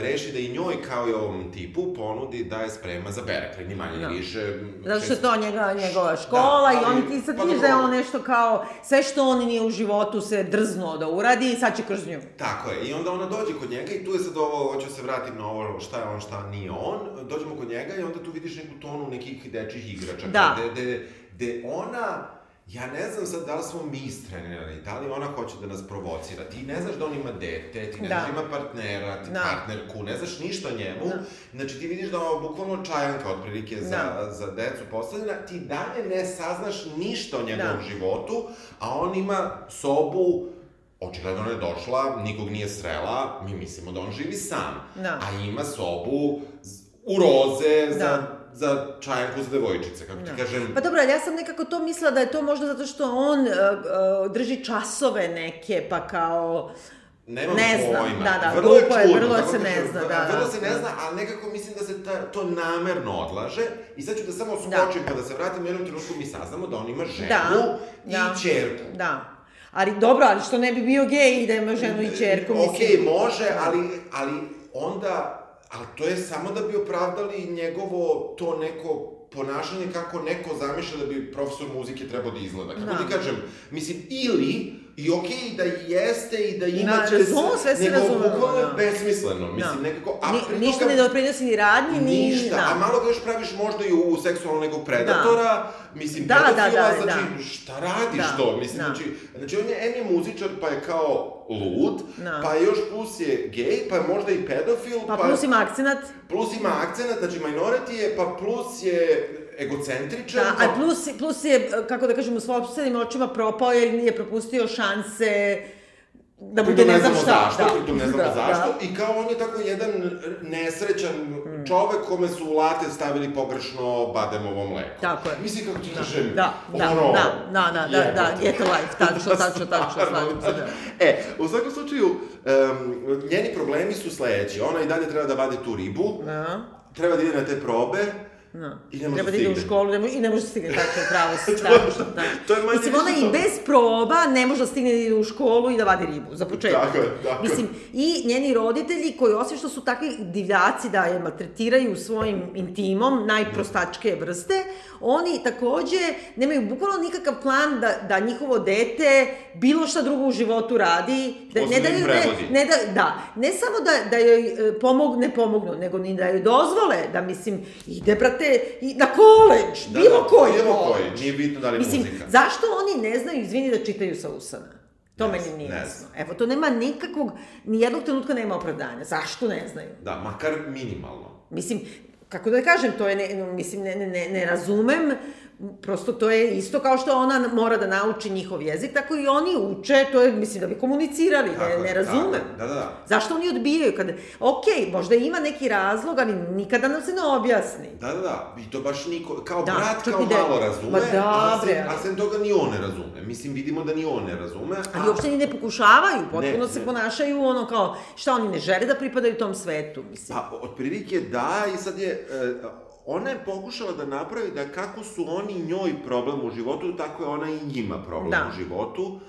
reši da i njoj, kao i ovom tipu, ponudi da je sprema za Berkeley, ni manje Da. ni više. Zato što je to njega, njegova škola Da, i oni ti sad pa vidiš da je on nešto kao, sve što on nije u životu se drznuo da uradi i sad će kroz nju. Tako je, i onda ona dođe kod njega i tu je sad ovo, hoću se vratim na ovo šta je on, šta nije on, dođemo kod njega i onda tu vidiš neku tonu nekih dečjih igračaka, Da. gde, gde, gde ona, ja ne znam sad da li smo mi istrenirani, da li ona hoće da nas provocira, ti ne znaš da on ima dete, ti ne Da. znaš da ima partnera, ti Da. partnerku, ne znaš ništa o njemu, Da. znači ti vidiš da ovo bukvalno čajanka otprilike za, Da. za decu postavljena, ti dalje ne saznaš ništa o njegovom Da. životu, a on ima sobu Očigledno ona je došla, nikog nije srela, mi mislimo da on živi sam. Da. A ima sobu u roze Da. za čajanku za devojčice, kako ti Da. kažem. Pa dobro, ali ja sam nekako to mislila da je to možda zato što on uh, uh, drži časove neke, pa kao... Nemam ne znam, pojma. da, da, vrlo je glupo je, čudno, vrlo se ne zna, da, Vrlo da, se ne da. zna, ali nekako mislim da se ta, to namerno odlaže. I sad ću da samo skočim, pa da se vratim u jednom trenutku, mi saznamo da on ima ženu Da, i da. čerku. Da. Ali dobro, ali što ne bi bio gej i da ima ženu i čerku, mislim. Okej, može, ali, ali onda, ali to je samo da bi opravdali njegovo to neko ponašanje kako neko zamišlja da bi profesor muzike trebao da izgleda. Kako Da. ti kažem, mislim, ili, i okej da jeste i da Da, imate razumem, sve se nego razumemo, bukvalno je da. besmisleno, mislim, Da. nekako, a Ni, ništa toga- ne doprinosi ni radnji, ni... Ništa, da. a malo ga još praviš možda i u seksualno nekog predatora, mislim, Da, da, pedofila, da, znači, da. šta radiš Da, to? Mislim, da. znači, znači, on je em je muzičar, pa je kao lud, Da. pa je još plus je gej, pa je možda i pedofil, Pa plus ima akcenat, plus ima akcenat, znači minority je, pa plus je egocentričan, da, a plus, plus je, kako da kažem, u svojim očima propao jer nije propustio šanse da bude ne ne znam šta. zašto, da. pritom ne znamo Da, zašto, da. i kao on je tako jedan nesrećan čovek kome su u late stavili pogrešno bademovo mleko. Tako je. Mislim, kako ti kažem, Da, da, ono, da, da, da, da, da, get a life, tačno, tačno, tačno, slažem se, da. E, u svakom slučaju, um, njeni problemi su sledeći. Ona i dalje treba da vade tu ribu, Da. treba da ide na te probe, No. I ne može Treba da da ide u školu ne može, i ne može da stigne, tačno, pravo si, To- tačno. to je manje Mislim, ona i bez proba ne može da stigne da ide u školu i da vadi ribu, za početak. Tako je, tako. Mislim, i njeni roditelji, koji osim što su takvi divljaci da je maltretiraju svojim intimom, najprostačke vrste, oni takođe nemaju bukvalno nikakav plan da, da njihovo dete bilo šta drugo u životu radi, da, Osim ne da joj- ne, ne da, da, ne samo da, da joj e, pomogne, pomognu, nego ni da joj dozvole da, mislim, ide, brate, i na koleđ, Da, bilo da, koji bilo koji, nije bitno da li Mislim, muzika. zašto oni ne znaju, izvini, da čitaju sa usana? To meni nije jasno. Evo, to nema nikakvog, ni jednog trenutka nema opravdanja. Zašto ne znaju? Da, makar minimalno. Mislim, kako da kažem, to je, ne, mislim, ne, ne, ne razumem, prosto to je isto kao što ona mora da nauči njihov jezik, tako i oni uče, to je, mislim, da bi komunicirali, Tako ne, ne razumem. Da, da, da. Zašto oni odbijaju? Kada, okej, možda ima neki razlog, ali nikada nam se ne objasni. Da, da, da, i to baš niko, kao Da, brat kao i da- malo razume, Ma da, a, bre, sem, a sem toga ni on ne razume. Mislim, vidimo da ni on ne razume. Ali uopšte ni ne pokušavaju, potpuno Ne, se ne. ponašaju ono kao, šta oni ne žele da pripadaju tom svetu, mislim. Pa, otprilike da, i sad je, e, ona je pokušala da napravi da kako su oni njoj problem u životu, tako je ona i njima problem Da. u životu,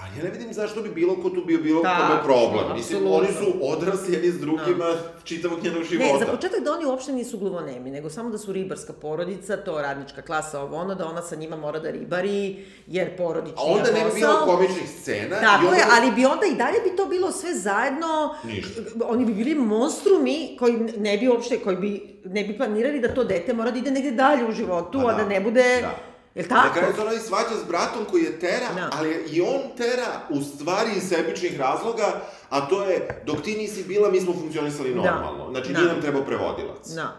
A ja ne vidim zašto bi bilo ko tu bio bilo Tako, kome problem. Mislim, apsolutno. oni su odrasli jedni s drugima čitavog njenog života. Ne, za početak da oni uopšte nisu gluvonemi, nego samo da su ribarska porodica, to radnička klasa ovo ono, da ona sa njima mora da ribari, jer porodični A onda je ne bi bilo komičnih scena. Tako onda... je, ali bi onda i dalje bi to bilo sve zajedno, Ništa. oni bi bili monstrumi koji ne bi uopšte, koji bi, ne bi planirali da to dete mora da ide negde dalje u životu, Pa a da, da ne bude, da. Jel Na tako? kraju se ona i svađa s bratom koji je tera, Da. ali i on tera u stvari iz sebičnih razloga, a to je, dok ti nisi bila, mi smo funkcionisali Da. normalno. Znači, Da. nije nam trebao prevodilac. Da.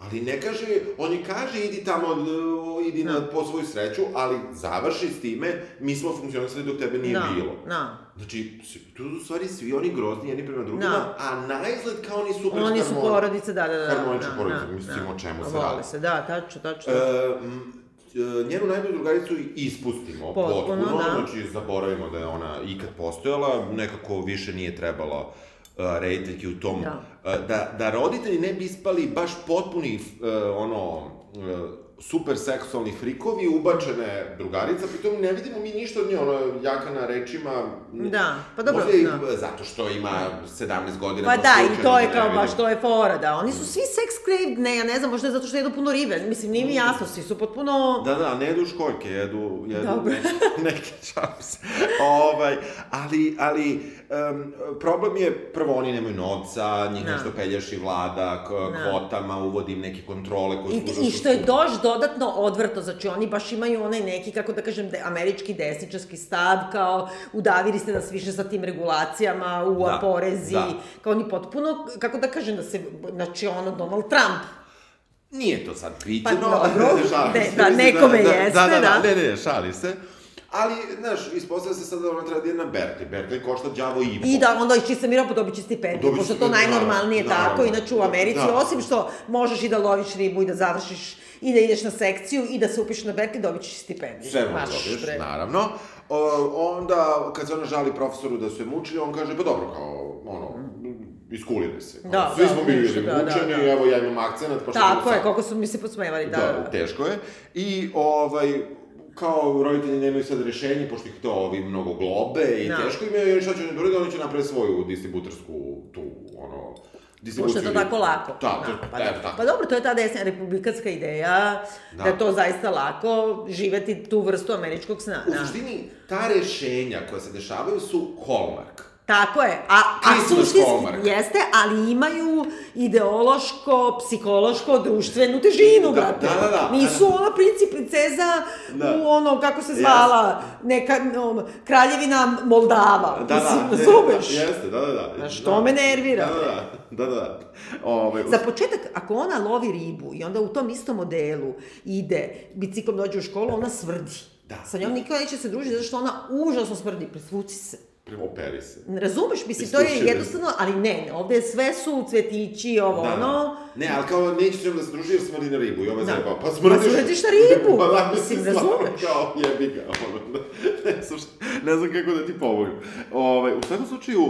Ali ne kaže, on je kaže idi tamo, d- idi Da. na, po svoju sreću, ali završi s time, mi smo funkcionisali dok tebe nije Da, bilo. da. Znači, tu su stvari svi oni grozni jedni prema drugima, Da. a na izgled kao oni super Oni su porodice, da, da, da. Harmonična da, porodica, da, mislim, da. o čemu se Vole radi. se, da, tačno, tačno. E, e, njenu najbolju drugaricu ispustimo Potpuno, potpuno, da. znači zaboravimo da je ona ikad postojala, nekako više nije trebalo uh, rediteljki u tom, Da. uh, da, da roditelji ne bi ispali baš potpuni, uh, ono, uh, super seksualni frikovi, ubačene drugarica, pritom ne vidimo mi ništa od nje, ona jaka na rečima. Da, pa dobro, Možda i da. zato što ima 17 godina. Pa da, i to je ne kao baš, to je fora, da. Oni su svi sex craved, ne, ja ne znam, možda je zato što jedu puno ribe. Mislim, nije mi jasno, svi su potpuno... Da, da, ne jedu školjke, jedu, jedu Dobro. neke, neke čapse. ovaj, ali, ali, um, problem je, prvo, oni nemaju novca, njih Da. nešto peljaši vlada, k, Da. kvotama, uvodim neke kontrole koje I, služe I što je doš dodatno odvrto, znači oni baš imaju onaj neki, kako da kažem, de, američki desničarski stav, kao udavili ste nas više sa tim regulacijama, u Da, porezi, da. kao oni potpuno, kako da kažem, da se, znači ono, Donald Trump, Nije to sad Pa dobro, šalim ne, se, da, mislim nekome jeste, da. Da, da. ne, ne, šali se. Ali, znaš, ispostavlja se sad da ona treba da ide na Berkeley. Berkeley košta đavo i po. I da onda iz čista mira dobit će stipendiju, Dobit pošto to najnormalnije naravno, tako, naravno. inače u Americi, Da. osim što možeš i da loviš ribu i da završiš i da ideš na sekciju i da se upišeš na Berkeley, dobit ćeš stipendiju. Sve možeš dobiješ, bre. naravno. O, onda, kad se ona žali profesoru da su je mučili, on kaže, pa dobro, kao, ono, iskulili se. Kao, Da, Svi da, smo bili ništa, da, da, mučeni, da. evo ja imam akcenat, pa što Tako je, koliko su mi se podsmevali, da, Da, da. teško je. I, ovaj, kao roditelji nemaju sad rešenje, pošto ih to ovi mnogo globe i Da. teško im je, šta će oni da oni će napraviti svoju distributersku, tu, ono, distribuciju. Pošto je to tako lako. Da, to, pa, da. tako. pa dobro, to je ta desna republikanska ideja, da. Da. je to zaista lako živeti tu vrstu američkog sna. U Da. suštini, ta rešenja koja se dešavaju su Hallmark. Tako je, a, a suštinski jeste, ali imaju ideološko, psihološko, društvenu težinu, Da, brate. da, da, da. Nisu ona princi i princeza Da. u ono, kako se zvala, neka no, kraljevina Moldava. Da, Mislim, da, razumeš? Da, jeste, da, da, da. Znaš, Da. to me nervira, Da, da, da, da, da. Ove, Za početak, ako ona lovi ribu i onda u tom istom modelu ide, biciklom dođe u školu, ona smrdi. Da. Sa njom nikada neće se družiti, zato što ona užasno smrdi. Presvuci se. Operi se. Ne Razumeš, mislim, to je jednostavno, ali ne, ne, ovde sve su cvetići, ovo, Da, ono, da. Ne, ali kao neću njom da se druži jer smrdi na ribu i ova Da. zajeba. Pa Pa smrdiš... smrdiš na ribu, pa da, mislim, razumeš. Kao jebi ga, ono, ne, znam šta, ne znam kako da ti pomognem. Ove, u svakom slučaju,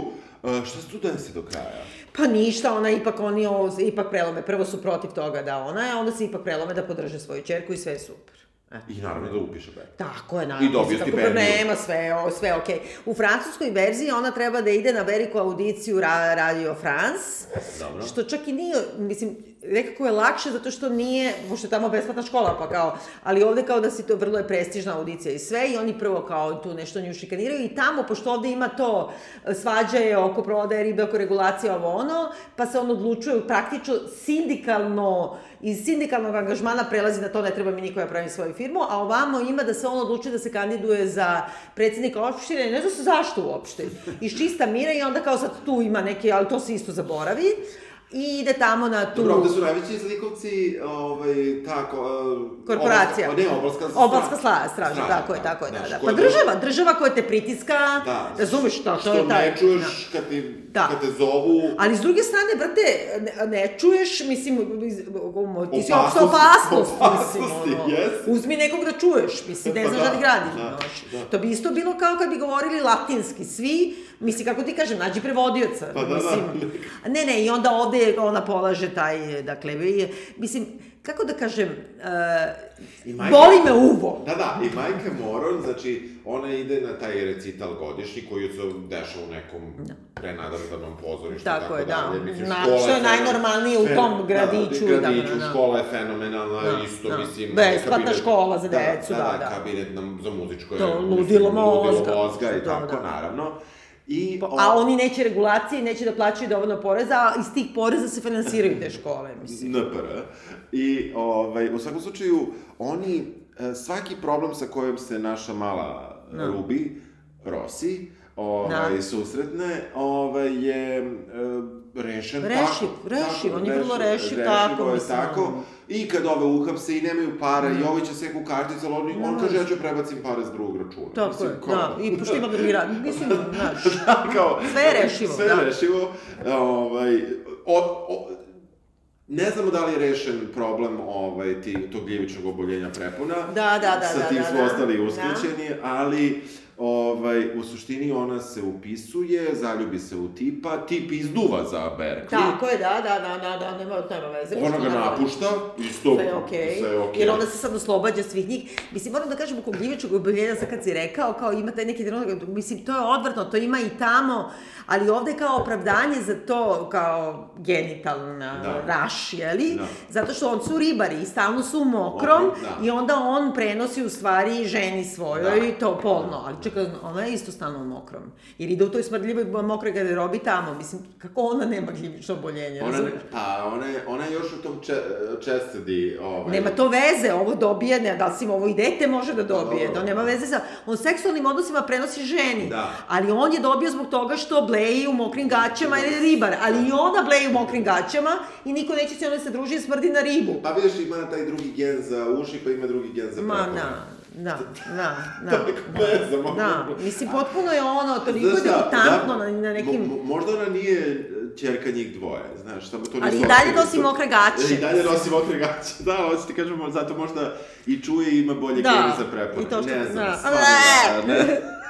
uh, šta se tu desi do kraja? Pa ništa, ona ipak, oni ovo, ipak prelome. Prvo su protiv toga da ona je, onda se ipak prelome da podrže svoju čerku i sve je super. E. I naravno da upiše Bek. Tako je, naravno. I dobije kako stipendiju. Nema, sve, o, sve okej. U francuskoj verziji ona treba da ide na veliku audiciju ra, Radio France, Dobro. što čak i nije, mislim, nekako je lakše zato što nije, pošto je tamo besplatna škola, pa kao, ali ovde kao da si to vrlo je prestižna audicija i sve, i oni prvo kao tu nešto nju šikaniraju i tamo, pošto ovde ima to, svađaje oko prodaje ribe, oko regulacije ovo ono, pa se on odlučuje praktično sindikalno, iz sindikalnog angažmana prelazi na to ne treba mi niko ja pravim svoju firmu, a ovamo ima da se on odlučuje da se kandiduje za predsednika opštine, ne zna se zašto uopšte, iz čista mira i onda kao sad tu ima neke, ali to se isto zaboravi, i ide tamo na tu... Dobro, ovde su najveći zlikovci, ovaj, tako... Uh, Korporacija. Obalska, ne, obalska straža. Obalska sla, straža, tako je, tako je, da, znaš, da. Pa država, država koja te pritiska, Da. razumeš to Što je taj... ne čuješ kad, ti, Da. kad te zovu... Ali s druge strane, brate, ne, ne čuješ, mislim, ti si Opasnost- opasnost, opasnosti, mislim, ono. jes. Uzmi nekog da čuješ, mislim, ne Pa znaš da, da ti gradiš, da, da. To bi isto bilo kao kad bi govorili latinski, svi, mislim, kako ti kažem, nađi prevodioca, Pa da, da. mislim. Ne, ne, i onda ovde ona polaže taj, dakle, mislim, kako da kažem, I uh, majka- boli me uvo. Da, da, i majka Moron, znači, ona ide na taj recital godišnji koji se dešava u nekom prenadrdanom pozorištu. Da. Tako je, da. dalje. Mislim, Na- što je najnormalnije u tom gradiću, Da, da, gradiću, da, da. škola je fenomenalna, Da, isto, da. mislim... Besplatna kabinet- škola za decu, da, da. kabinet nam, za muzičko je... To, mislim, ludilo mozga. mozga i Da, tako, da. naravno. I, o- A oni neće regulacije, neće da plaćaju dovoljno poreza, a iz tih poreza se finansiraju te škole, mislim. NPR. I, ovaj, u svakom slučaju, oni, e, svaki problem sa kojim se naša mala Da. Ruby, Rossi, ovaj, Da. susretne, ovaj, je e, rešen Rešiv, tako. rešiv, tako, on je vrlo rešiv, rešivo tako, je mislim, tako. I kad ove uhapse i nemaju para, i ovaj će seku karticu, ali on, on Da. kaže, ja ću prebacim pare s drugog računa. Tako Mislim, je, kao- da, i pošto ima drugi rad, mislim, znaš, kao, Sve je rešivo, Sve je da. rešivo. Ovaj, o, o, ne znamo da li je rešen problem ovaj, ti, tog gljivičnog oboljenja prepuna. Da, da, da, Sa da, tim da, smo da. ostali Da. uskraćeni, ali ovaj, u suštini ona se upisuje, zaljubi se u tipa, tip izduva za Berkeley. Tako je, da, da, da, da, da, nema, nema veze. Ona ga napušta, isto, Sve je okej, sve je okej. jer onda se sad oslobađa svih njih. Mislim, moram da kažem, oko gljivičkog oboljenja, sad kad si rekao, kao ima taj neki trenutak, mislim, to je odvrtno, to ima i tamo, ali ovde kao opravdanje za to, kao genitalna Da. raš, jeli? Da. Zato što on su ribari i stalno su u mokrom Mokrom, da. i onda on prenosi u stvari ženi svojoj Da. i to polno, ali čekaj, ona je isto stalno u mokrom. Jer ide u toj smrdljivoj mokroj garderobi tamo, mislim, kako ona nema gljivično oboljenje, Ona, ne, pa, ona je, ona je još u tom če, čestedi, ovaj... Nema to veze, ovo dobije, ne, da li si ovo i dete može da dobije, Dobro. da nema veze sa, on seksualnim odnosima prenosi ženi, Da. ali on je dobio zbog toga što bleji u mokrim gaćama jer je ribar, ali i ona bleji u mokrim gaćama i niko neće se ona se druži i smrdi na ribu. Pa vidiš, ima taj drugi gen za uši, pa ima drugi gen za Ma, prepone. da, da, da, da. Ne znam, ono. Da, mislim, potpuno je ono, toliko debutantno da, na, nekim... mo- mo- možda ona nije ćerka njih dvoje, znaš, samo to nisu Ali i dalje otkrili. nosi mokre gaće. I dalje nosi mokre gaće, da, hoću ti kažem, zato možda i čuje i ima bolje Da, gene za prepone. i to što- ne znam, da. stvarno, da, ne,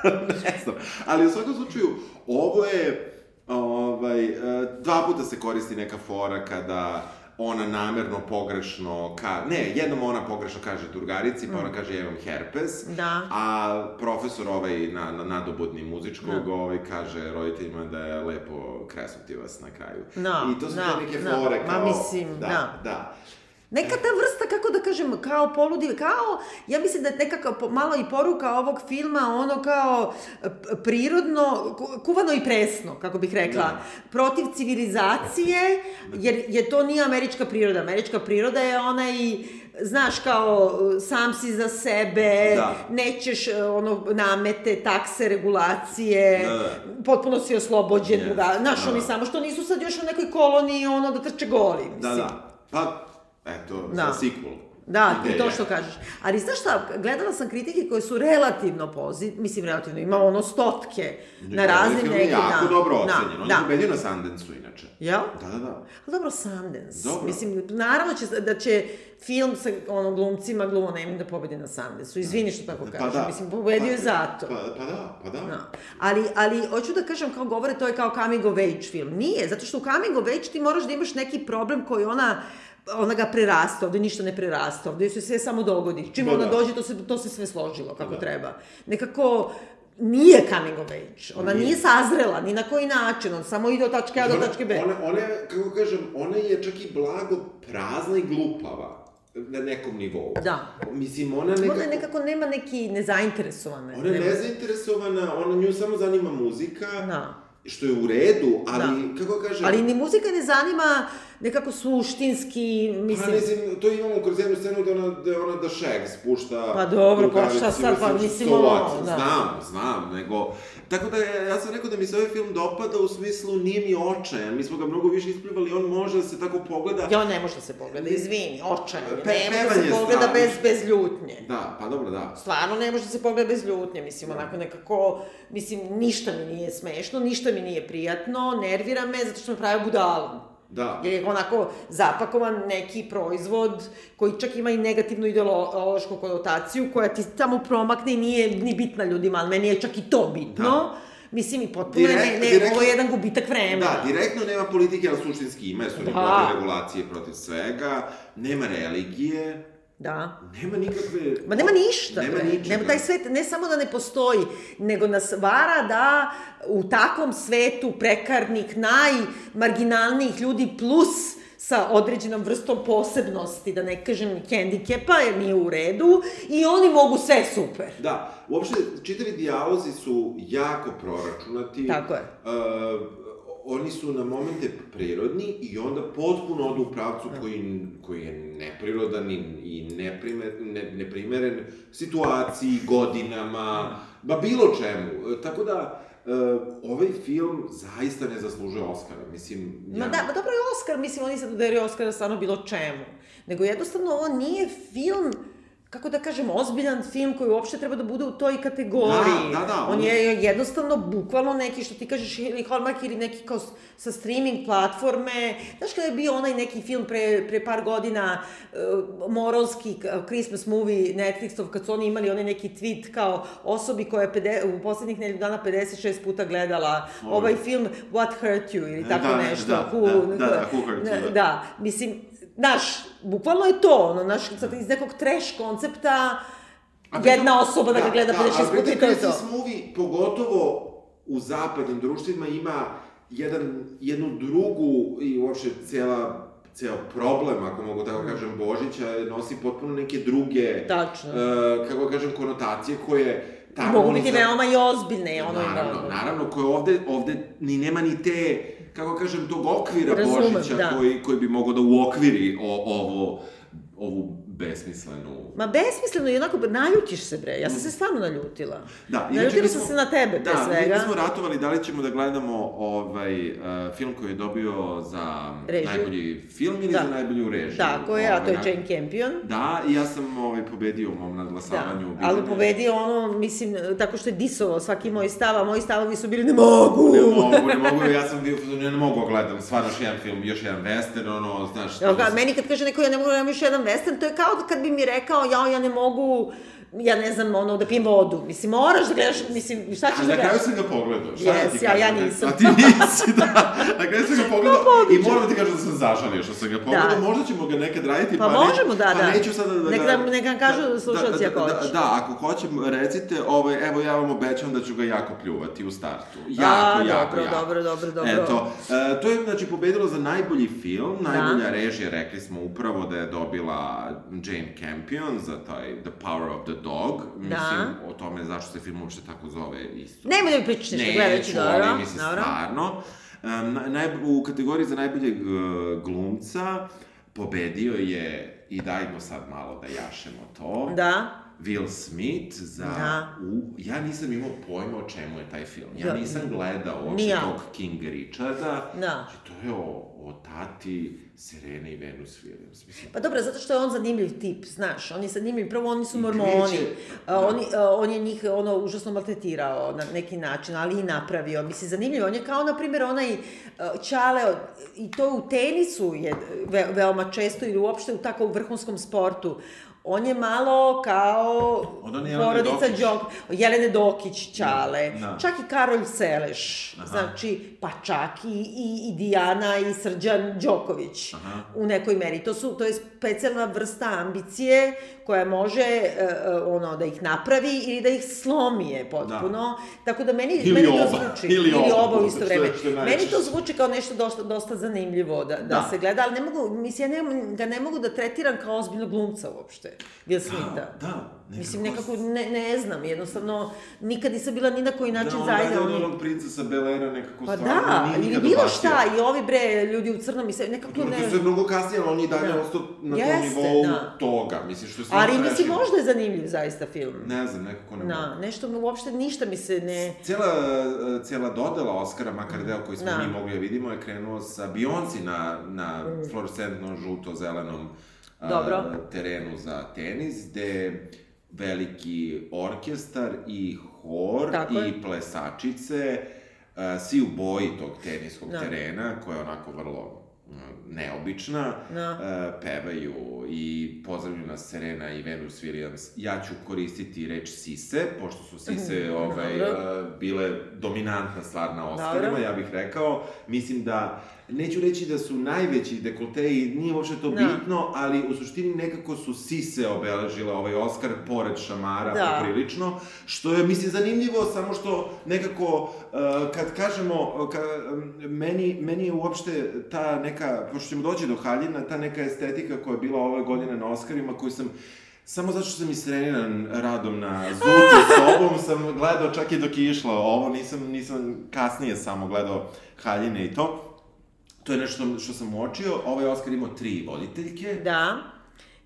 ne znam. Ali u svakom slučaju, ovo je, ovaj, e, dva puta se koristi neka fora kada ona namerno pogrešno, ka, ne, jednom ona pogrešno kaže drugarici, pa ona kaže ja imam herpes, Mm. Da. a profesor ovaj na, na nadobudni muzičkog Da. ovaj kaže roditeljima da je lepo kresnuti vas na kraju. Da, I to su da, te neke da. fore Ma, kao... mislim, da. da. da. Neka ta vrsta, kako da kažem, kao poludi, kao, ja mislim da je nekako malo i poruka ovog filma, ono kao e, prirodno, ku- kuvano i presno, kako bih rekla, Da. protiv civilizacije, jer, jer to nije američka priroda. Američka priroda je onaj, znaš, kao, sam si za sebe, Da. nećeš e, ono, namete, takse, regulacije, Da, da. potpuno si oslobođen, Yes. druga, znaš, Da. oni samo što nisu sad još u nekoj koloniji, ono, da trče goli, mislim. Da, da. Pa, eto, Da. za sequel. Da, i to što kažeš. Ali znaš šta, gledala sam kritike koje su relativno pozitivne, mislim relativno, ima ono stotke na raznim je nekim... jako da, dobro da, ocenjen. On da. je pobedio na Sundance-u, inače. Jel? Da, da, da. Dobro, Sundance. Dobro. Mislim, naravno će, da će film sa ono, glumcima gluvonemim da pobedi na Sundance-u. Izvini što tako kažem. Pa da. Mislim, pobedio je Pa- zato. Pa, pa da, pa da. Da. Ali, ali, hoću da kažem, kao govore, to je kao coming of age film. Nije, zato što u coming of age ti moraš da imaš neki problem koji ona ona ga prerasta, ovde ništa ne prerasta, ovde se sve samo dogodi. Čim Da, ona da. dođe, to se, to se sve složilo kako Da. treba. Nekako, nije coming of age. Ona Nije. nije sazrela, ni na koji način, on samo ide od tačke A do Ona- tačke B. Ona, ona je, kako kažem, ona je čak i blago prazna i glupava na nekom nivou. Da. Mislim, ona nekako... Je nekako nema neki nezainteresovane. Ona je nema- nezainteresovana, ona nju samo zanima muzika, Da. što je u redu, ali, kako kažem... Ali ni muzika ne zanima nekako suštinski, Pa, mislim... mislim, to imamo kroz jednu scenu da ona, da ona da Shag spušta... Pa dobro, pa šta sad, pa mislim, mislim, ono, what? da. Znam, znam, nego... Tako da, ja, sam rekao da mi se ovaj film dopada u smislu nije mi očajan, mi smo ga mnogo više isplivali, on može da se tako pogleda... Ja, ne može da se pogleda, izvini, očajno. Pe- ne može da se pogleda bez, strašno. bez ljutnje. Da, pa dobro, da. Stvarno ne može da se pogleda bez ljutnje, mislim, onako nekako, mislim, ništa mi nije smešno, ništa mi nije prijatno, nervira me zato što me pravi budalom. Da. Jer je onako zapakovan neki proizvod koji čak ima i negativnu ideološku konotaciju koja ti tamo promakne i nije ni bitna ljudima, ali meni je čak i to bitno. Da. Mislim, i potpuno Direkt- ne, ne, direktno- ovo je jedan gubitak vremena. Da, direktno nema politike, ali suštinski ima, jer su Da. protiv regulacije, protiv svega, nema religije, Da. nema nikakve... Ma nema ništa. Nema ničega. Nema taj svet, ne samo da ne postoji, nego nas vara da u takvom svetu prekarnik najmarginalnijih ljudi plus sa određenom vrstom posebnosti, da ne kažem hendikepa, jer nije u redu, i oni mogu sve super. Da, uopšte, čitavi dijalozi su jako proračunati. Tako je. Uh, oni su na momente prirodni i onda potpuno odu u pravcu koji, koji je neprirodan i, i neprimer, ne, neprimeren situaciji, godinama, ba bilo čemu. E, Tako da, uh, ovaj film zaista ne zaslužuje Oscara. Mislim, Ma da, ma dobro je Oskar, mislim, oni sad udaraju Oskara stvarno bilo čemu. Nego jednostavno ovo nije film kako da kažem, ozbiljan film koji uopšte treba da bude u toj kategoriji. Da, da, da, On on- je jednostavno, bukvalno neki, što ti kažeš, ili Hallmark ili neki kao sa streaming platforme. Znaš kada je bio onaj neki film pre, pre par godina, uh, morovski k- Christmas movie Netflixov, kad su oni imali onaj neki tweet kao osobi koja je pede, u poslednjih nedelju dana 56 puta gledala ovaj film What Hurt You ili tako Da, nešto. da, Who- da, da, da, Who Hurt You, da. da. Da, mislim, znaš, bukvalno je to, ono, znaš, sad iz nekog trash koncepta, A pritom- jedna osoba da ga gleda 56 puta i to je to. Christmas movie, pogotovo u zapadnim društvima, ima jedan, jednu drugu i uopšte cela ceo problem, ako mogu tako kažem, Božića, nosi potpuno neke druge, Tačno. e, kako kažem, konotacije koje tamo Mogu biti veoma i ozbiljne, ono, Naravno, da. naravno, koje ovde, ovde ni nema ni te, kako kažem, tog okvira Razumem, Božića da. koji, koji bi mogao da uokviri o, ovo, ovu besmislenu... Ma besmisleno i onako, naljutiš se bre, ja sam se stvarno naljutila. Da, naljutila sam se na tebe, pre da, svega. mi smo ratovali da li ćemo da gledamo ovaj, uh, film koji je dobio za Režiju. najbolji film ili Da. za najbolju režiju. Tako je, a to je Ovaj, Jane Campion. Da, i ja sam ovaj, pobedio u mom Da, nadglasavanju. ali Bilo me- pobedio ono, mislim, tako što je disovao svaki moj stav, a moji stavovi su bili ne mogu. Ne mogu, ne mogu, ja sam bio, ja ne mogu da gledam, stvarno još jedan film, još jedan western, ono, znaš... Evo meni kad kaže neko ja ne mogu da gledam još jedan western, to je kao da kad bi mi rekao ja, ja ne mogu, ja ne znam, ono, da pijem vodu. Mislim, moraš da gledaš, mislim, šta ćeš A da na gledaš? kraju sam ga pogledao, šta da Yes, ti ja- ja nisam. A ti nisi, da. Na kraju sam ga pogledao moguće? i moram da ti kažem da sam zažalio što sam ga pogledao. Da. Možda ćemo ga nekad raditi, Pa pa, možemo, neću, da, pa da. neću sada da Nek ga... nam- nek nam kažu da- slušalci da, ako da, hoće. Da, da, ako hoće, recite, ovaj, evo ja vam obećam da ću ga jako pljuvati u startu. Jako, A, jako, dobro, jako. dobro, dobro, dobro. Eto, e, to je, znači, pobedilo za najbolji film, Da. najbolja režija, rekli smo upravo da je dobila Jane Campion za taj The Power of the Dog. Mislim, o tome zašto se film uopšte tako zove isto. Nemoj da mi pričaš nešto, gledajući, Neću, dobro, ali mislim dobro. stvarno. Um, na, naj, u kategoriji za najboljeg uh, glumca pobedio je, i dajmo sad malo da jašemo to, Da. Will Smith za... Da. U, ja nisam imao pojma o čemu je taj film. Ja Da. nisam gledao uopšte ja. tog King Richarda. Da. Znači, to je o, o tati Serene i Venus Williams. Mislim, Pa dobro, zato što je on zanimljiv tip, znaš, on je zanimljiv, prvo oni su mormoni, da. oni, a, on je njih ono užasno maltretirao na neki način, ali i napravio, mislim, zanimljivo, on je kao, na primjer, onaj Čale, i to u tenisu je ve, veoma često ili uopšte u tako vrhunskom sportu, on je malo kao porodica. Đok, Jelene Dokić, Čale, Da. čak i Karolj Seleš, Aha. znači, pa čak i, i, i Dijana i Srđan Đoković Aha. u nekoj meri. To su to je specijalna vrsta ambicije koja može e, ono da ih napravi ili da ih slomi je potpuno. Tako da meni Ili meni to oba. zvuči Ili ili oba, u isto vreme. što Meni to zvuči kao nešto dosta dosta zanimljivo da, da, Da. se gleda, ali ne mogu mislim ja ne, ga ne mogu da tretiram kao ozbiljnog glumca uopšte. Will Smitha. Da, da. Mislim, nekako, ne, ne znam, jednostavno, nikad nisam bila ni na koji način da, zajedno. on dalje od onog princa sa Belera nekako Pa stvarno da, nije ili nikad bilo šta, i ovi bre, ljudi u crnom, i sve, nekako ne... to je sve mnogo kasnije, ali on je dalje Da. ostao na tom Jeste, nivou da. toga. Mislim, što je stvarno Ali mislim, možda je zanimljiv zaista film. Ne znam, nekako ne mogu. Da, nešto uopšte ništa mi se ne... Cijela, e, cijela dodela Oscara, makar deo koji smo Da. mi mogli da vidimo, je krenuo sa Beyoncé na, na Mm. fluorescentno žuto-zelenom a, Dobro. terenu za tenis, gde veliki orkestar i hor Tako i je. plesačice, a, svi u boji tog teniskog Da. terena, koja je onako vrlo neobična, Da. e, pevaju i pozdravljaju nas Serena i Venus Williams. Ja ću koristiti reč sise, pošto su sise ovaj, Dobro. uh, bile dominantna stvar na Oscarima, ja bih rekao. Mislim da, neću reći da su najveći dekolteji, nije uopšte to Da. bitno, ali u suštini nekako su sise obeležile ovaj Oscar, pored šamara, Da. poprilično, što je, mislim, zanimljivo, samo što nekako, uh, kad kažemo, uh, ka, meni, meni je uopšte ta neka, pošto ćemo doći do haljina, ta neka estetika koja je bila ove godine na Oscarima, koju sam Samo zato što sam istreniran radom na Zutu sobom, sam gledao čak i dok je išlo ovo, nisam, nisam kasnije samo gledao haljine i to. To je nešto što sam uočio. Ovaj Oscar imao tri voditeljke. Da.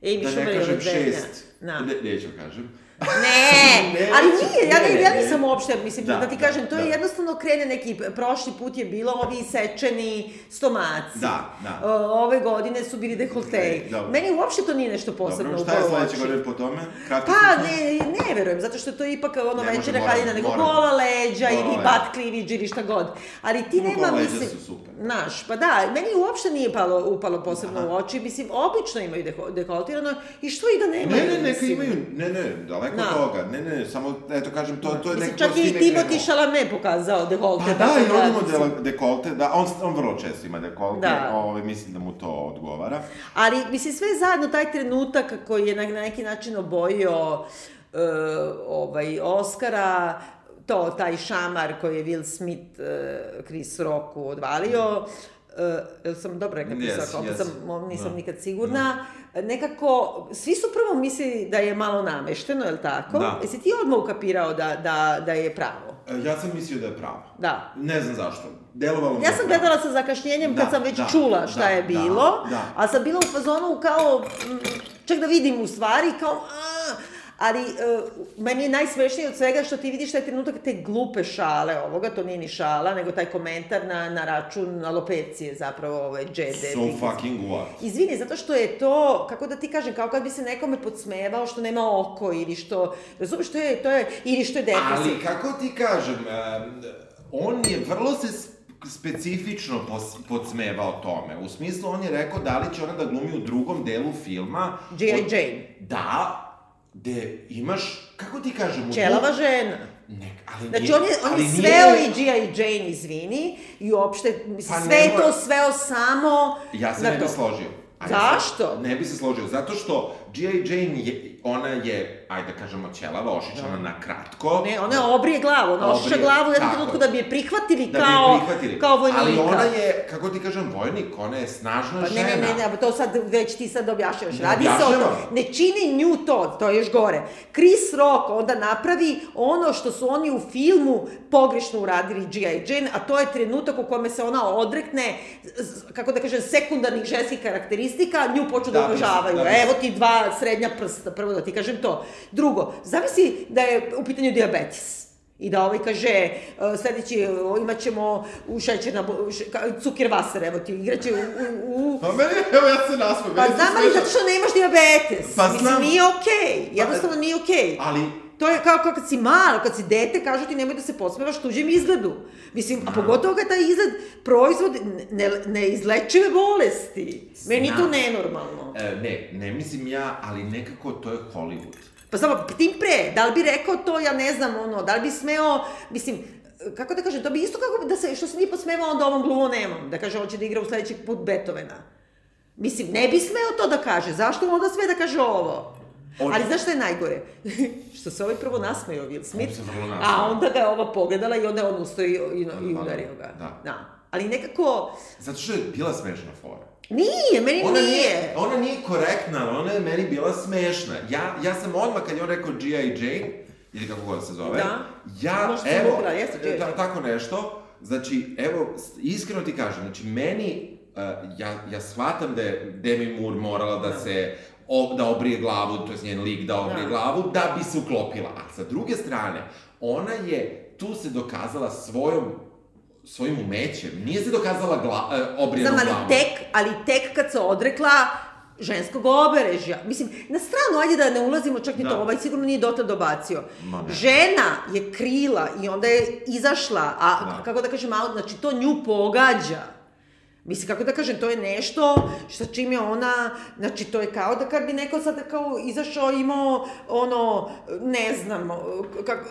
Amy Da ne kažem šest. Da. Ne, neću kažem. Ne, Ne, ali nije, ja, ne, ja nisam uopšte, mislim, da, Da, ti kažem, to je da. jednostavno krene neki, prošli put je bilo ovi sečeni stomaci. Da, da. O, ove godine su bili dekolteji. Dobro. Meni uopšte to nije nešto posebno Dobro, šta je sledeće godine po tome? Kratko Pa, ne, ne verujem, zato što to je ipak ono Ne večera haljina, nego gola leđa ili cleavage ili šta god. Ali ti nema, mislim... su super. Znaš, pa da, meni uopšte nije palo, upalo posebno Aha. u oči, mislim, obično imaju deko, dekoltirano i što i da nemaju. Ne, ne, neka imaju, ne, ne, daleko Da. od toga, ne, ne, samo, eto kažem, to, to je Mislim, nekako čak i Timothy. Chalamet pokazao dekolte. Pa da, i on ima dekolte, da, on, on vrlo često ima dekolte, Da. ovaj, mislim da mu to odgovara. Ali, mislim, sve zajedno taj trenutak koji je na, na neki način obojio e, ovaj, Oscara, to, taj šamar koji je Will Smith e, Chris Rocku odvalio, e, jel sam dobro rekla Yes, opet yes. sam, nisam Da. nikad sigurna, nekako, svi su prvo mislili da je malo namešteno, je li tako? Da. Jesi ti odmah ukapirao da, da, da je pravo? E, Ja sam mislio da je pravo. Da. Ne znam zašto. Delovalo Ja sam pravo. gledala sa zakašnjenjem kad Da, sam već da, čula šta da, je da, bilo, da. a sam bila u fazonu kao, mm, čak da vidim u stvari, kao, a, ali e, meni je najsmešnije od svega što ti vidiš taj trenutak te glupe šale ovoga, to nije ni šala, nego taj komentar na, na račun alopecije zapravo ove džede. So fucking what? Izvini, zato što je to, kako da ti kažem, kao kad bi se nekome podsmevao što nema oko ili što, razumiješ, to je, to je, ili što je depresivno. Ali, kako ti kažem, em, on je vrlo se specifično pos, podsmevao tome. U smislu, on je rekao da li će ona da glumi u drugom delu filma. G.I. Jane. Da, gde imaš, kako ti kažem, Čelava žena. Ne, ali Znači, nije- on je, on ali je nije- sveo i G.I. Jane, izvini, i uopšte, mislim, Pa sve je ne to sveo samo Ja se ne bi složio. A ja se- Zašto? ne bi se složio, zato što G.I. Jane je, ona je, ajde da kažemo, ćelava, ošičana na kratko. Ne, ona je obrije glavu, ona Obrije, glavu u jednom trenutku da bi je prihvatili Da bi kao, je prihvatili. kao vojnika. Ali ona je, kako ti kažem, vojnik, ona je snažna Pa ne, žena. ne, ne, ne, to sad već ti sad objašnjavaš. Ne Radi se o to, ne čini nju to, to je još gore. Chris Rock onda napravi ono što su oni u filmu pogrešno uradili G.I. Jane, a to je trenutak u kome se ona odrekne, kako da kažem, sekundarnih ženskih karakteristika, nju počnu da, Da bi- uvažavaju. da bi- Evo ti dva srednja prsta, prvo da ti kažem to. Drugo, zamisli da je u pitanju diabetes. I da ovaj kaže, uh, sledeći, uh, imat ćemo u šećerna, ka- cukirvaser, evo ti, igraće u, u, u Pa meni, evo ja se nasmem. Pa znam, ali zato što nemaš diabetes. Pa Mislim, znam. nije okej. Jednostavno nije okej. Ali, To je kao, kao kad si malo, kad si dete, kažu ti nemoj da se posmevaš tuđem izgledu. Mislim, a pogotovo kad taj izgled proizvod ne, neizlečive bolesti. Meni je to nenormalno. e, ne, ne mislim ja, ali nekako to je Hollywood. Pa samo, tim pre, da li bi rekao to, ja ne znam, ono, da li bi smeo, mislim, kako da kažem, to bi isto kako da se, što se nije posmevao onda ovom glumo nemam, da kaže, hoće da igra u sledeći put Beethovena. Mislim, ne bi smeo to da kaže, zašto onda sve da kaže ovo? On- Ali znaš šta je najgore? što se ovaj prvo nasmejao Will Smith, a onda ga je ova pogledala i onda je on ustao i, i, i Da, udario ga. da. da. Ali nekako, Zato što je bila smešna fora. nije, meni Ona nije. nije, ona nije korektna, ona je meni bila smešna. Ja, ja sam odmah kad je on rekao G.I. Jane, ili kako god se zove, Da. ja, Možda evo, gubila, jeste ta- tako nešto, znači, evo, iskreno ti kažem, znači, meni, uh, ja, ja shvatam da je Demi Moore morala da, se, o, da obrije glavu, to je njen lik da obrije Da. glavu, da bi se uklopila. A sa druge strane, ona je tu se dokazala svojom svojim umećem. Nije se dokazala gla, uh, obrijenom Znam, ali tek, ali tek kad se odrekla ženskog oberežja. Mislim, na stranu, ajde da ne ulazimo čak ni Da. to, ovaj sigurno nije dotle dobacio. Ma ne. Žena je krila i onda je izašla, a Da. kako da kažem, a, znači to nju pogađa. Mislim, kako da kažem, to je nešto sa čim je ona, znači, to je kao da kad bi neko sad kao izašao imao, ono, ne znam, kako,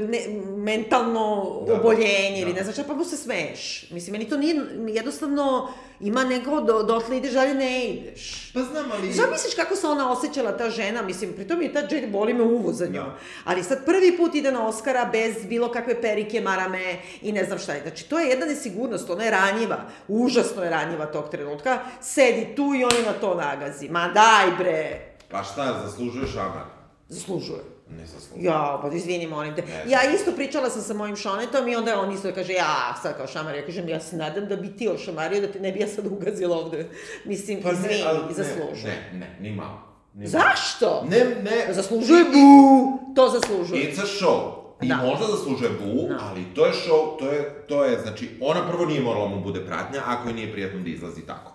ne, mentalno Da, oboljenje ili da. ne znam šta, pa mu se smeješ. Mislim, meni to nije, jednostavno, ima neko, do, dotle ideš, dalje ne ideš. Pa znam, ali... Šta misliš kako se ona osjećala, ta žena? Mislim, pritom je ta Jade, boli me uvo za njom. Da. Ali sad prvi put ide na Oscara bez bilo kakve perike, marame i ne znam šta je. Znači, to je jedna nesigurnost, ona je ranjiva. Užasno je ranjiva tog trenutka. Sedi tu i on je na to nagazi. Ma daj bre! Pa šta, zaslužuješ šamar? Zaslužuje. Ne zaslužuješ. Ja, pa izvini, molim te. Ne. Ja isto pričala sam sa mojim šonetom i onda je on isto kaže, ja, sad kao šamar, ja kažem, ja se nadam da bi ti ošamario, da te ne bi ja sad ugazila ovde. Mislim, Pa ne, izvini, ali zaslužuje. Ne, ne, ni malo. Ni malo. Zašto? Ne, ne. Zaslužuje bu! To zaslužuje. It's a show. I Da. možda zaslužuje bu, Da. ali to je show, to je, to je, znači, ona prvo nije morala mu bude pratnja, ako joj nije prijatno da izlazi tako.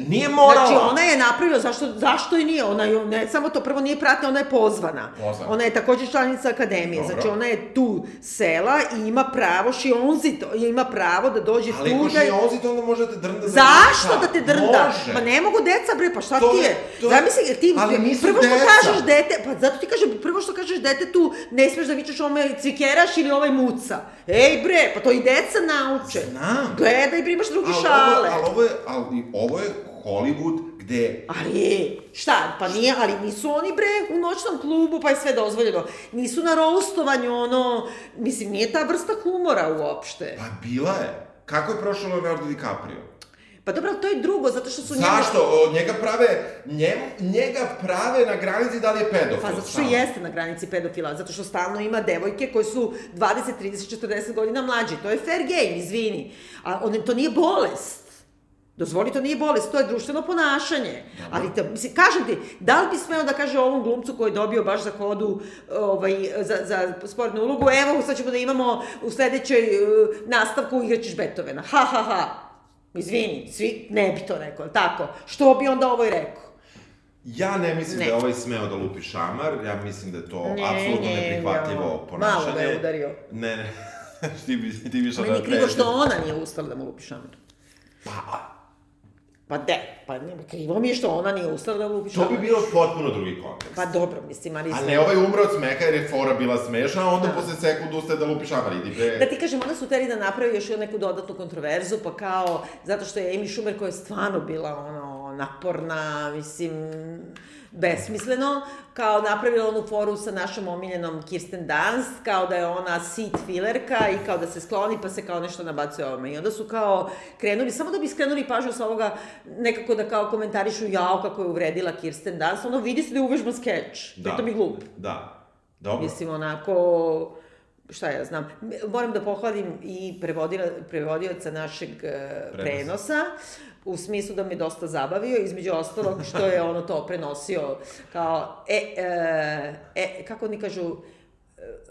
Nije morala. Znači, ona je napravila, zašto, zašto i nije? Ona je, ne samo to, prvo nije pratna, ona je pozvana. Pozvana. Ona je takođe članica akademije, Dobro. znači ona je tu sela i ima pravo, šionzit, ima pravo da dođe Ali tu ako da... ozit, onda može da te drnda za Zašto da te drnda? Može. Ma ne mogu deca, bre, pa šta To ti je- to Zamisli, ti, ali prvo što deca. kažeš dete, pa zato ti kažem, prvo što kažeš detetu, ne smeš da vičeš ome cvikeraš ili ovaj muca. Ej bre, pa to i deca nauče. Znam. Gledaj, bre, imaš drugi Ali šale. Ovo, ali ovo je, ali ovo je Hollywood gde Ali, šta, pa nije, ali nisu oni bre u noćnom klubu, pa je sve dozvoljeno. Nisu na roustovanju, ono, mislim, nije ta vrsta humora uopšte. Pa bila je. Kako je prošao Leonardo DiCaprio? Pa dobro, to je drugo, zato što su njemu... Zašto? O, njega prave, njemu, njega prave na granici da li je pedofil. Pa zato što stalno. jeste na granici pedofila, zato što stalno ima devojke koje su 20, 30, 40 godina mlađe. To je fair game, izvini. A on, to nije bolest. Dozvoli, to nije bolest, to je društveno ponašanje. Ali, te, mislim, kažem ti, da li bi smeo da kaže ovom glumcu koji je dobio baš za kodu ovaj, za, za sportnu ulogu, evo, sad ćemo da imamo u sledećoj uh, nastavku igraćeš Beethovena. Ha, ha, ha. Izvini, svi ne bi to rekao, tako? Što bi onda ovo i rekao? Ja ne mislim Ne. da je ovaj smeo da lupi šamar, ja mislim da je to Ne, apsolutno ne, neprihvatljivo malo ponašanje. ga je udario. Ne, ne. ti bi, ti bi što Meni je krivo što ona nije ustala da mu lupi šamar. Pa, Pa de, pa ne, krivo mi je što ona nije ustala da lupi to bi bilo potpuno drugi kontekst. Pa dobro, mislim, ali... A ne ovaj umre od smeha jer je fora bila smešna, a onda posle sekundu ustaje da lupi šamar, idi bre. Da ti kažem, onda su teli da napravi još neku dodatnu kontroverzu, pa kao, zato što je Amy Schumer koja je stvarno bila, ono, naporna, mislim, besmisleno, kao napravila onu foru sa našom omiljenom Kirsten Dunst, kao da je ona seat fillerka i kao da se skloni pa se kao nešto nabacuje ovome. I onda su kao krenuli, samo da bi skrenuli pažnju sa ovoga, nekako da kao komentarišu jao kako je uvredila Kirsten Dunst, ono vidi se da je uvežban skeč, da. pritom i glup. Da. Dobro. Mislim, onako, šta ja znam, moram da pohvalim i prevodila, prevodioca našeg e, prenosa, u smislu da me dosta zabavio, između ostalog što je ono to prenosio kao, e, e, e kako oni kažu,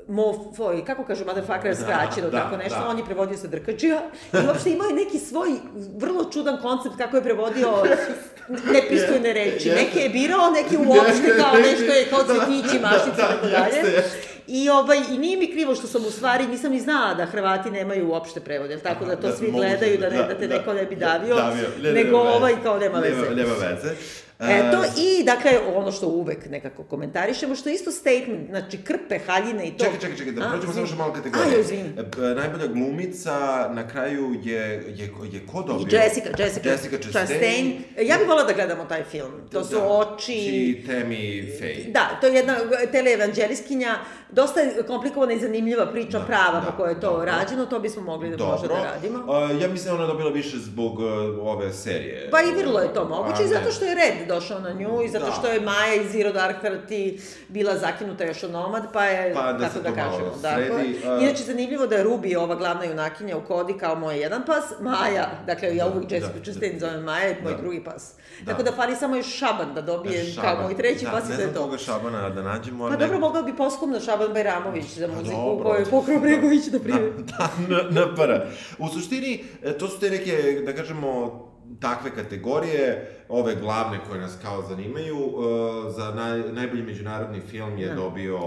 mofoj, kako kažu motherfucker skraćeno, da, tako nešto, da. on je prevodio sa drkačija i uopšte imao je neki svoj vrlo čudan koncept kako je prevodio nepristojne reči. Neke je birao, neke uopšte kao nešto je kao cvetići, mašice, da, tako dalje. I, ovaj, I nije mi krivo što sam u stvari, nisam ni znala da Hrvati nemaju uopšte prevod, jel tako da to Da, svi moguće, gledaju, da, ne, da, da te da, neko ne bi davio, davio. Ne, nego veze. ovaj kao nema veze. Nema, nema veze. Eto, E, i dakle, ono što uvek nekako komentarišemo, što je isto statement, znači krpe, haljine i to. Čekaj, čekaj, čekaj, da A, prođemo samo što malo kategorije. A, joj, izvini. E, Najbolja glumica na kraju je, je, je ko dobio? Jessica, Jessica, Jessica Chastain. Chastain. Ja bih volila da gledamo taj film. To su Da. oči... I Temi Faye. Da, to je jedna teleevanđeliskinja, dosta komplikovana i zanimljiva priča Da, prava da, po kojoj je to dobro. rađeno, to bismo mogli da možda da radimo. A, ja mislim da ona dobila više zbog uh, ove serije. Pa i vrlo je to moguće, i zato što je red došao na nju, i zato Da. što je Maja iz Zero Dark Thirty bila zakinuta još od nomad, pa je, Pa da tako da kažemo. sredi, Dakle. a- Inače, zanimljivo da je Ruby, ova glavna junakinja u kodi, kao moj jedan pas, Maja, dakle, ja Da, uvijek Jessica da, Chastain zovem Maja, je moj Da. drugi pas. Da. Tako da fali samo još Šaban da dobije Šaban. kao moj treći da, pas i ne to je znam koga Šabana da nađemo. Pa ne- dobro, mogao bi poskumno Šaban Bajramović za muziku dobro. koju je pokrao Bregović, na primjer. Da, da, na, para. U suštini, e, to su te neke, da kažemo, takve kategorije, ove glavne koje nas kao zanimaju. e, za naj, najbolji međunarodni film je Da. dobio e,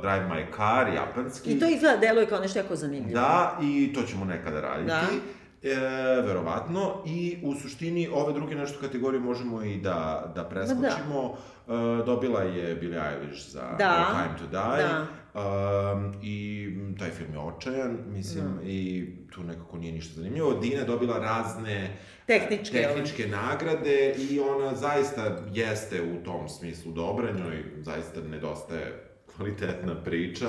Drive My Car, japanski. I to izgleda, deluje kao nešto jako zanimljivo. Da, i to ćemo nekada raditi. Da. E, verovatno, i u suštini ove druge nešto kategorije možemo i da, da preskočimo. E, dobila je Billie Eilish za Da. No Time to Die. Da. Um, I taj film je očajan, mislim, i tu nekako nije ništa zanimljivo. Dina je dobila razne Tehničke, e, tehničke nagrade i ona zaista jeste u tom smislu dobra, njoj zaista nedostaje kvalitetna priča,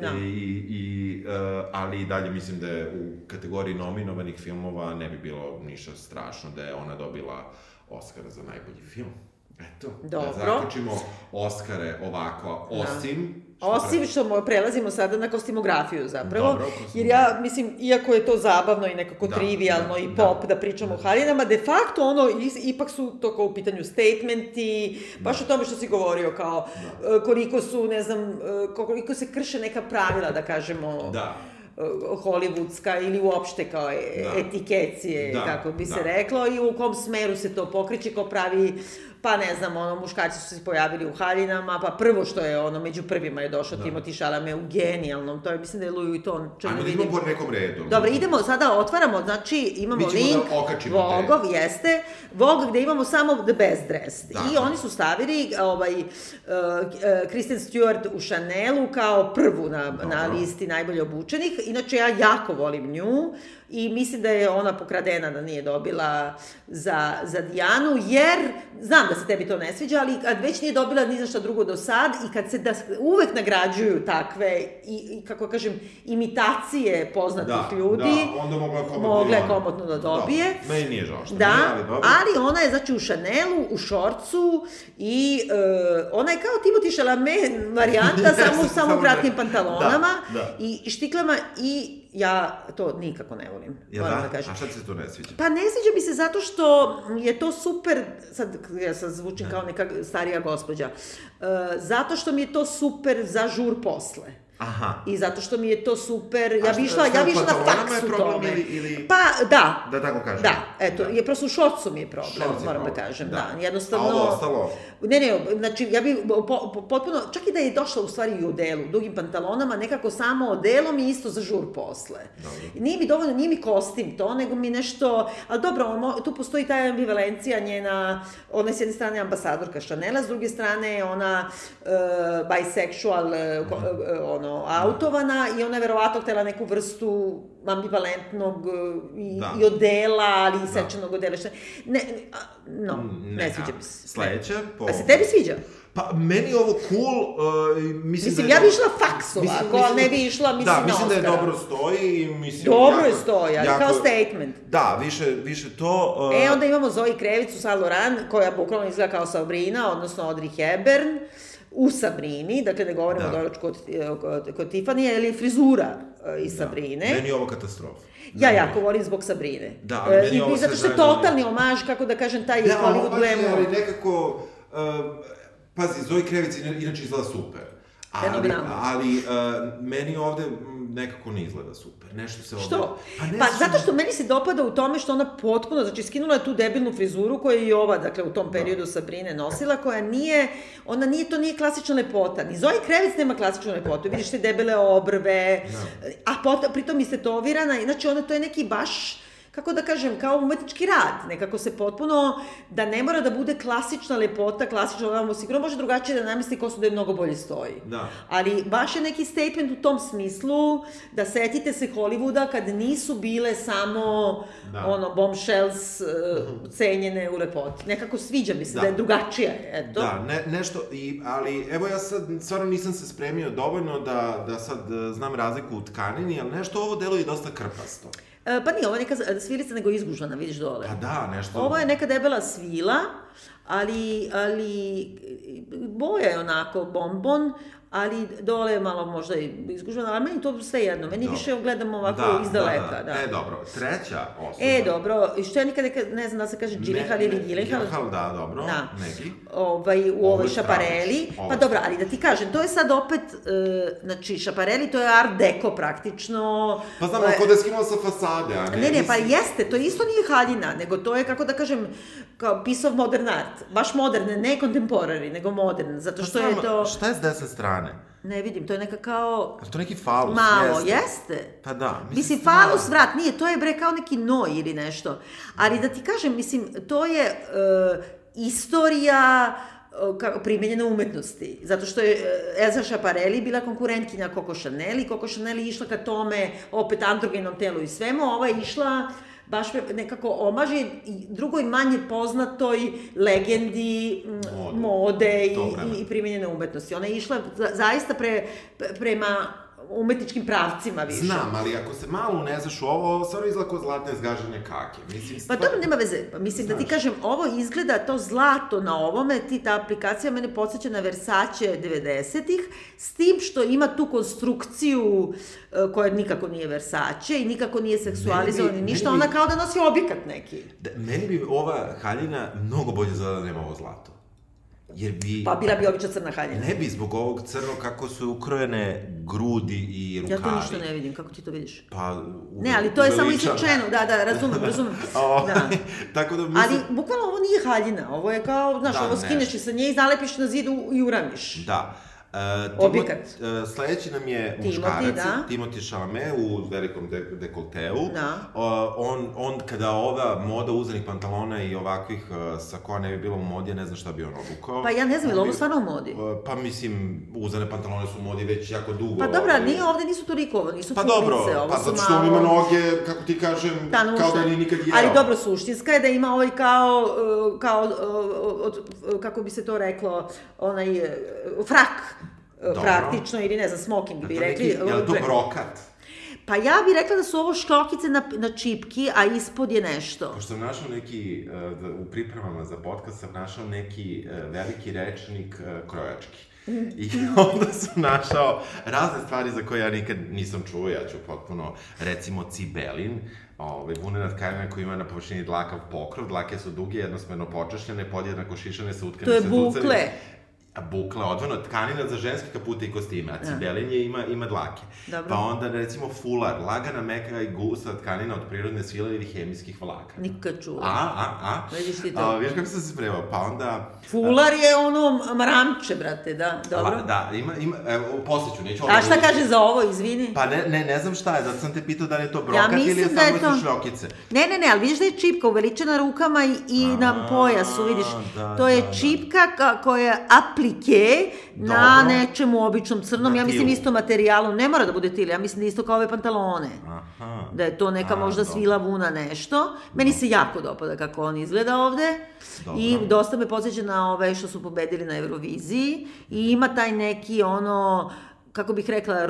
Da. I, i, uh, ali i dalje mislim da je u kategoriji nominovanih filmova ne bi bilo ništa strašno da je ona dobila Oscara za najbolji film. Eto, Dobro. da zaključimo Oscare ovako, osim... što Osim što mo- prelazimo sada na kostimografiju zapravo, Dobro, jer ja mislim, iako je to zabavno i nekako Da, trivialno da, i da. pop da, pričamo o haljinama, de facto ono, ipak su to kao u pitanju statementi, baš o tome što si govorio, kao e, koliko su, ne znam, e, koliko se krše neka pravila, da kažemo, Da. e, hollywoodska ili uopšte kao Da. etikecije, Da, kako bi se da. reklo, i u kom smeru se to pokreće, ko pravi, pa ne znam, ono, muškarci su se pojavili u haljinama, pa prvo što je ono, među prvima je došao da. Timothy Chalamet u genijalnom, to je, mislim da je Louis Vuitton, Ajmo da idemo vidim. po nekom redu. Dobro, idemo, sada otvaramo, znači imamo ćemo link, da te. Vogov, jeste, Vogue gde imamo samo The Best Dressed. I Dakle. oni su stavili ovaj, uh, uh, Kristen Stewart u Chanelu kao prvu na, na Dobro. listi najbolje obučenih. Inače, ja jako volim nju i mislim da je ona pokradena da nije dobila za, za Dijanu, jer znam da se tebi to ne sviđa, ali kad već nije dobila ni za šta drugo do sad i kad se da, uvek nagrađuju takve, i, i kako kažem, imitacije poznatih da, ljudi, Da, onda mogla je komotno mogla je i ona. komotno da dobije. Da, meni nije žao što Da, nije, ali dobro. ali ona je znači u Chanelu, u šorcu i e, ona je kao Timothy Chalamet varijanta, samo, samo u kratkim ne- pantalonama da, da. i štiklama i ja to nikako ne volim, Jel moram da? da kažem. A šta ti se tu ne sviđa? Pa ne sviđa mi se zato što je to super, sad ja sad zvučim kao neka starija gospođa, e, zato što mi je to super za žur posle. Aha. I zato što mi je to super, ja bi išla, ja bi išla na pantalonama faks u tome. ili- ili- Pa, da. Da tako kažem. Da, eto, Da. je prosto u šorcu mi je problem, Šorc je moram da problem, kažem, da. da. Jednostavno... A ovo ostalo? Ne, ne, znači, ja bi po, po, potpuno, čak i da je došla u stvari i u odelu, dugim pantalonama, nekako samo odelo mi isto za žur posle. Dobro. Nije mi dovoljno, nije mi kostim to, nego mi nešto, ali dobro, ono, tu postoji ta ambivalencija njena, ona je s jedne strane ambasadorka Chanela, s druge strane ona uh, bisexual, uh, uh, ono, autovana i ona je verovatno htela neku vrstu ambivalentnog uh, i, Da. i odela, ali i sečenog odela. Šta, ne, no, ne, Ne, sviđa mi se. sledeće, po- A se tebi sviđa? Pa, meni je ovo cool, uh, mislim, Mislim, da je ja bi išla faks ovako, ali ne bi išla, mislim, Da, mislim da je dobro stoji i mislim... Dobro jako- je stoji, ali kao statement. Da, više, više to... Uh, E, onda imamo Zoe Krevicu Laurent, koja bukvalno izgleda kao Sabrina, odnosno Audrey Hepburn, u Sabrini, dakle ne govorimo Da. da. doručku kod, kod, kod Tiffany, ili frizura e, iz Sabrine. Meni je ovo katastrofa. Ja jako volim zbog Sabrine. Da, ali E, meni I ovo zato što je totalni omaž, kako da kažem, taj Da, Hollywood glamour. ali nekako... Uh, pazi, Zoe Krevic ina- inače izgleda super. Ali, ali uh, meni ovde nekako ne izgleda super. Nešto se ovde... Što? Pa, ne Pa znam- zato što meni se dopada u tome što ona potpuno, znači skinula je tu debilnu frizuru koju je i ova, dakle u Da. tom periodu Sabrine nosila, koja nije, ona nije, to nije klasična lepota. Ni Zoe Krevic nema klasičnu lepotu, vidiš te debele obrve, Da. a pot, pritom istetovirana, znači ona to je neki baš, kako da kažem, kao umetnički rad, nekako se potpuno, da ne mora da bude klasična lepota, klasična, ona sigurno može drugačije da namisli kosu da je mnogo bolje stoji. Da. Ali baš je neki statement u tom smislu da setite se Hollywooda kad nisu bile samo Da. ono bombshells uh, cenjene u lepoti. Nekako sviđa mi se da, Da. da je drugačija, eto. Da, ne, nešto, i, ali evo ja sad stvarno nisam se spremio dovoljno da, da sad e, znam razliku u tkanini, ali nešto ovo deluje dosta krpasto. E, pa nije, ovo je neka svilica nego izgužvana, vidiš dole. Pa da, nešto... Ovo je neka debela svila, ali, ali boja je onako bombon, ali dole je malo možda i izgužvana, ali meni to sve jedno. Meni Dobro. više gledam ovako iz daleka. Da, E, dobro, treća osoba. E, dobro, i što ja nikad neka, ne znam da se kaže Gyllenhaal ili Gyllenhaal. Gyllenhaal, da, dobro, Da. neki. ovaj, u Ovo je ovoj šapareli. ovo Pa je dobro, ali da ti kažem, to je sad opet, e, znači, šapareli to je art deco praktično. Pa znam, E, ako da je skinuo sa fasade, a ne... Ne, ne, pa jeste, to isto nije haljina, nego to je, kako da kažem, kao piece of modern art. Baš modern, ne contemporary, nego modern, zato Pa što je znam, to... Šta je s desne strane? Ne vidim, to je neka kao... Ali to neki falus, Malo, jeste. jeste. Pa da. Mislim, stvarno- falus vrat, nije, to je bre kao neki noj ili nešto. Ali da ti kažem, mislim, to je e, istorija e, kako, primenjene umetnosti. Zato što je e, Elza Šapareli bila konkurentkinja Coco Chanel i Coco Chanel je išla ka tome, opet androgenom telu i svemu, ova je išla baš pre- nekako omaže i drugoj manje poznatoj legendi Mode. mode i, i, i primenjene umetnosti. Ona je išla za, zaista pre- prema umetničkim pravcima više. Znam, ali ako se malo unezaš u ovo, ovo stvarno izgleda kao zlatne zgažene kake. Mislim, Pa stvar- dobro, nema veze. Pa mislim da ti Znaš. kažem, ovo izgleda to zlato na ovome, ti ta aplikacija mene podsjeća na Versace 90-ih, s tim što ima tu konstrukciju e, koja nikako nije Versace i nikako nije seksualizovana ni ništa, bi- ona kao da nosi objekat neki. Da, meni bi ova haljina mnogo bolje izgledala da nema ovo zlato. Jer bi... Pa bila bi obična crna haljina. Ne bi zbog ovog crnog kako su ukrojene grudi i rukavi. Ja to ništa ne vidim, kako ti to vidiš? Pa, u, Ne, ali to je samo isrečeno, da, da, razumem, razumem. O, Da. tako da mislim... Ali, bukvalno, ovo nije haljina, ovo je kao, znaš, Da, ovo ne. skineš i sa nje i zalepiš na zidu i uramiš. Da. Timo- Objekat. e, sledeći nam je muškarac, da. Timoti Chalamet u velikom de dekolteu. Da. O, on, on, kada ova moda uzanih pantalona i ovakvih uh, sakoa ne bi bila u modi, ja ne znam šta bi on obukao. Pa ja ne znam, je li ovo stvarno u modi? E, Pa mislim, uzane pantalone su u modi već jako dugo. Pa dobro, ovaj. nije ovde nisu toliko ovo, nisu Pa dobro, ovo Pa su zato što on ima noge, kako ti kažem, Da, kao da nije nikad jeo. Ali dobro, suštinska je da ima ovaj kao, uh, kao uh, od, uh, kako bi se to reklo, onaj uh, frak, uh, Dobro. praktično, ili ne znam, smoking bi rekli. neki, je li to brokat? Pa ja bih rekla da su ovo šljokice na, na čipki, a ispod je nešto. Pošto sam našao neki, e, da, u pripremama za podcast sam našao neki e, veliki rečnik e, krojački. I onda sam našao razne stvari za koje ja nikad nisam čuo, ja ću potpuno, recimo cibelin, ovaj, vunena tkanina koja ima na površini dlakav pokrov, dlake su duge, jednosmerno počešljene, podjednako šišane sa utkanim To je bukle. Bukle, odvojeno, tkanina za ženske kapute i kostime, a cibelin je, ima, ima dlake. Dobro. Pa onda, recimo, fular, lagana, meka i gusta tkanina od prirodne svile ili hemijskih vlakana. Nikad čula. A, a, a. Vidiš ti to. A, vidiš kako sam se spremao, pa onda... Fular je ono mramče, brate, da, dobro. La, da, ima, ima, evo, posle ću, neću... A šta kaže za ovo, izvini? Pa ne, ne, ne znam šta je, zato sam te pitao da li je to brokat mislim ili je da samo da to- šljokice. Ne, ne, ne, ali vidiš da je čipka uveličena rukama i, i na A, pojasu, vidiš. da, to je da, da. čipka ka, koja je aplike na Dobro. nečemu običnom crnom, Na ja mislim tilu. isto materijalom, ne mora da bude til, ja mislim da isto kao ove pantalone. Aha. Da je to neka A, možda dobro. svila vuna nešto. Meni se jako dopada kako on izgleda ovde. Dobro. I dosta me podsjeća na ove što su pobedili na Euroviziji. I ima taj neki ono, kako bih rekla,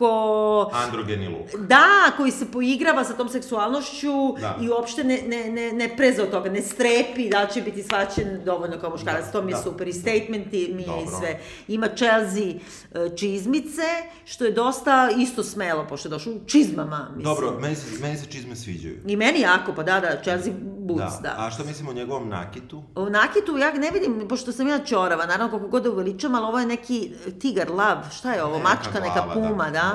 rokersko... Androgeni luk. Da, koji se poigrava sa tom seksualnošću Da. i uopšte ne, ne, ne, ne preze od toga, ne strepi da će biti svaćen dovoljno kao muškarac, Da, to mi je da. super. I statementi mi je i sve. Ima Chelsea e, čizmice, što je dosta isto smelo, pošto je došao u čizmama, mislim. Dobro, meni se, meni se čizme sviđaju. I meni jako, pa da, da, Chelsea boots, da. A šta mislimo o njegovom nakitu? U nakitu ja ne vidim, pošto sam ja čorava, naravno koliko god da uveličam, ali ovo je neki tigar, lav, šta je ovo, Neka mačka, neka glava, da, puma, da, da.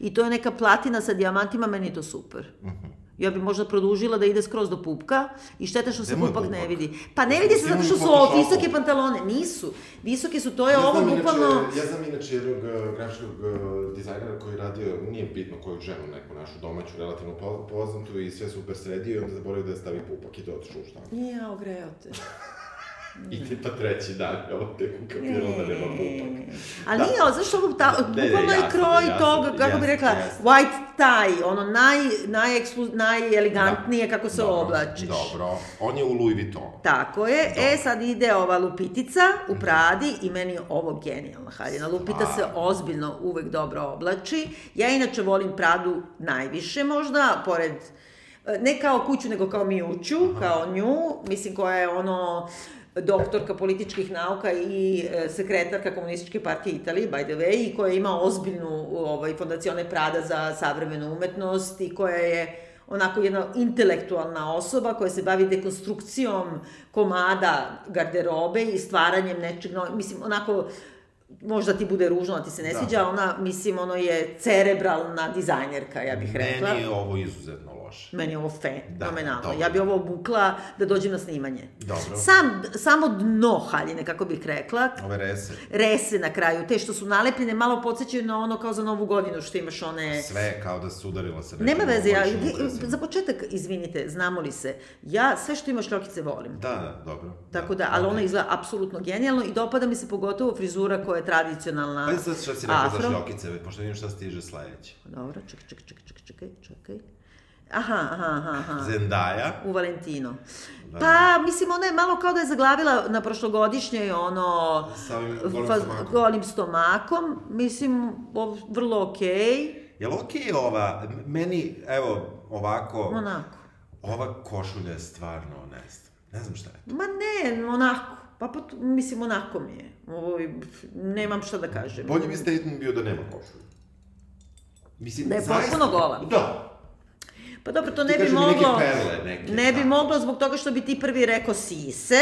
I to je neka platina sa dijamantima, meni je to super. Mhm. Ja bi možda produžila da ide skroz do pupka i šteta što se je pupak ne pupak? vidi. Pa ne vidi se zato što su ovo visoke pantalone, nisu. Visoke su, to je Ja ovo bukvalno... Ja znam inače jednog uh, grafičkog uh, dizajnera koji je radio, nije bitno koju ženu, neku našu domaću, relativno po, poznatu i sve super sredio i onda zaboravio da je stavi pupak i to otišao u štampu. Ja, ogreo te. I tipa treći dan, evo tek ukapirao da nema pupak. Ali nije, ovo, zašto ovo, ta, ne, bukvalno je kroj jasno, toga, kako bi jasno, rekla, jasno. white tie, ono naj, najeksklu, najelegantnije kako se Dobro, oblačiš. Dobro, on je u Louis Vuitton. Tako je, e sad ide ova lupitica u Pradi i meni je ovo genijalna haljina. Lupita se ozbiljno uvek dobro oblači. Ja inače volim Pradu najviše možda, pored e, ne kao kuću, nego kao Mijuću, kao nju, mislim koja je ono doktorka političkih nauka i e, sekretarka komunističke partije Italije, by the way, i koja ima ozbiljnu ovaj, fondacione Prada za savremenu umetnost i koja je onako jedna intelektualna osoba koja se bavi dekonstrukcijom komada garderobe i stvaranjem nečeg, no, mislim, onako možda ti bude ružno, a ti se ne Da. sviđa, ona, mislim, ono je cerebralna dizajnerka, ja bih rekla. Meni je ovo izuzetno loše. Meni je ovo Da, fenomenalno. dobro. Ja bi ovo obukla da dođem na snimanje. Dobro. Sam, samo dno haljine, kako bih rekla, Ove rese. rese na kraju, te što su nalepljene, malo podsjećaju na ono kao za novu godinu, što imaš one... Sve kao da se udarila sa nekim Nema veze, ja, ubrezima. za početak, izvinite, znamo li se, ja sve što ima šljokice volim. Da, da, dobro. Tako da, ali ona izgleda apsolutno genijalno i dopada mi se pogotovo frizura koja je tradicionalna Pa sad šta si rekao za afro. šljokice, pošto vidim šta stiže sledeće. Dobro, čekaj, čekaj, čekaj, čekaj, čekaj, čekaj. Aha, aha, aha, aha. Zendaya. U Valentino. Pa, mislim, ona je malo kao da je zaglavila na prošlogodišnjoj, ono... Sa ovim golim fa- stomakom. golim stomakom. Mislim, vrlo okej. Jel okej ova, m- meni, evo, ovako, Onako. ova košulja je stvarno, ne znam, ne znam šta je. Ma ne, onako. Pa, pot, mislim, onako mi je. Ovo, je- nemam šta da kažem. Bolji bi statement bio da nema košulju. Mislim, Da je zaista- potpuno gola. Da. Pa dobro, to Ti ne bi moglo... neke perle, neke, ne bi da. moglo zbog toga što bi ti prvi rekao sise.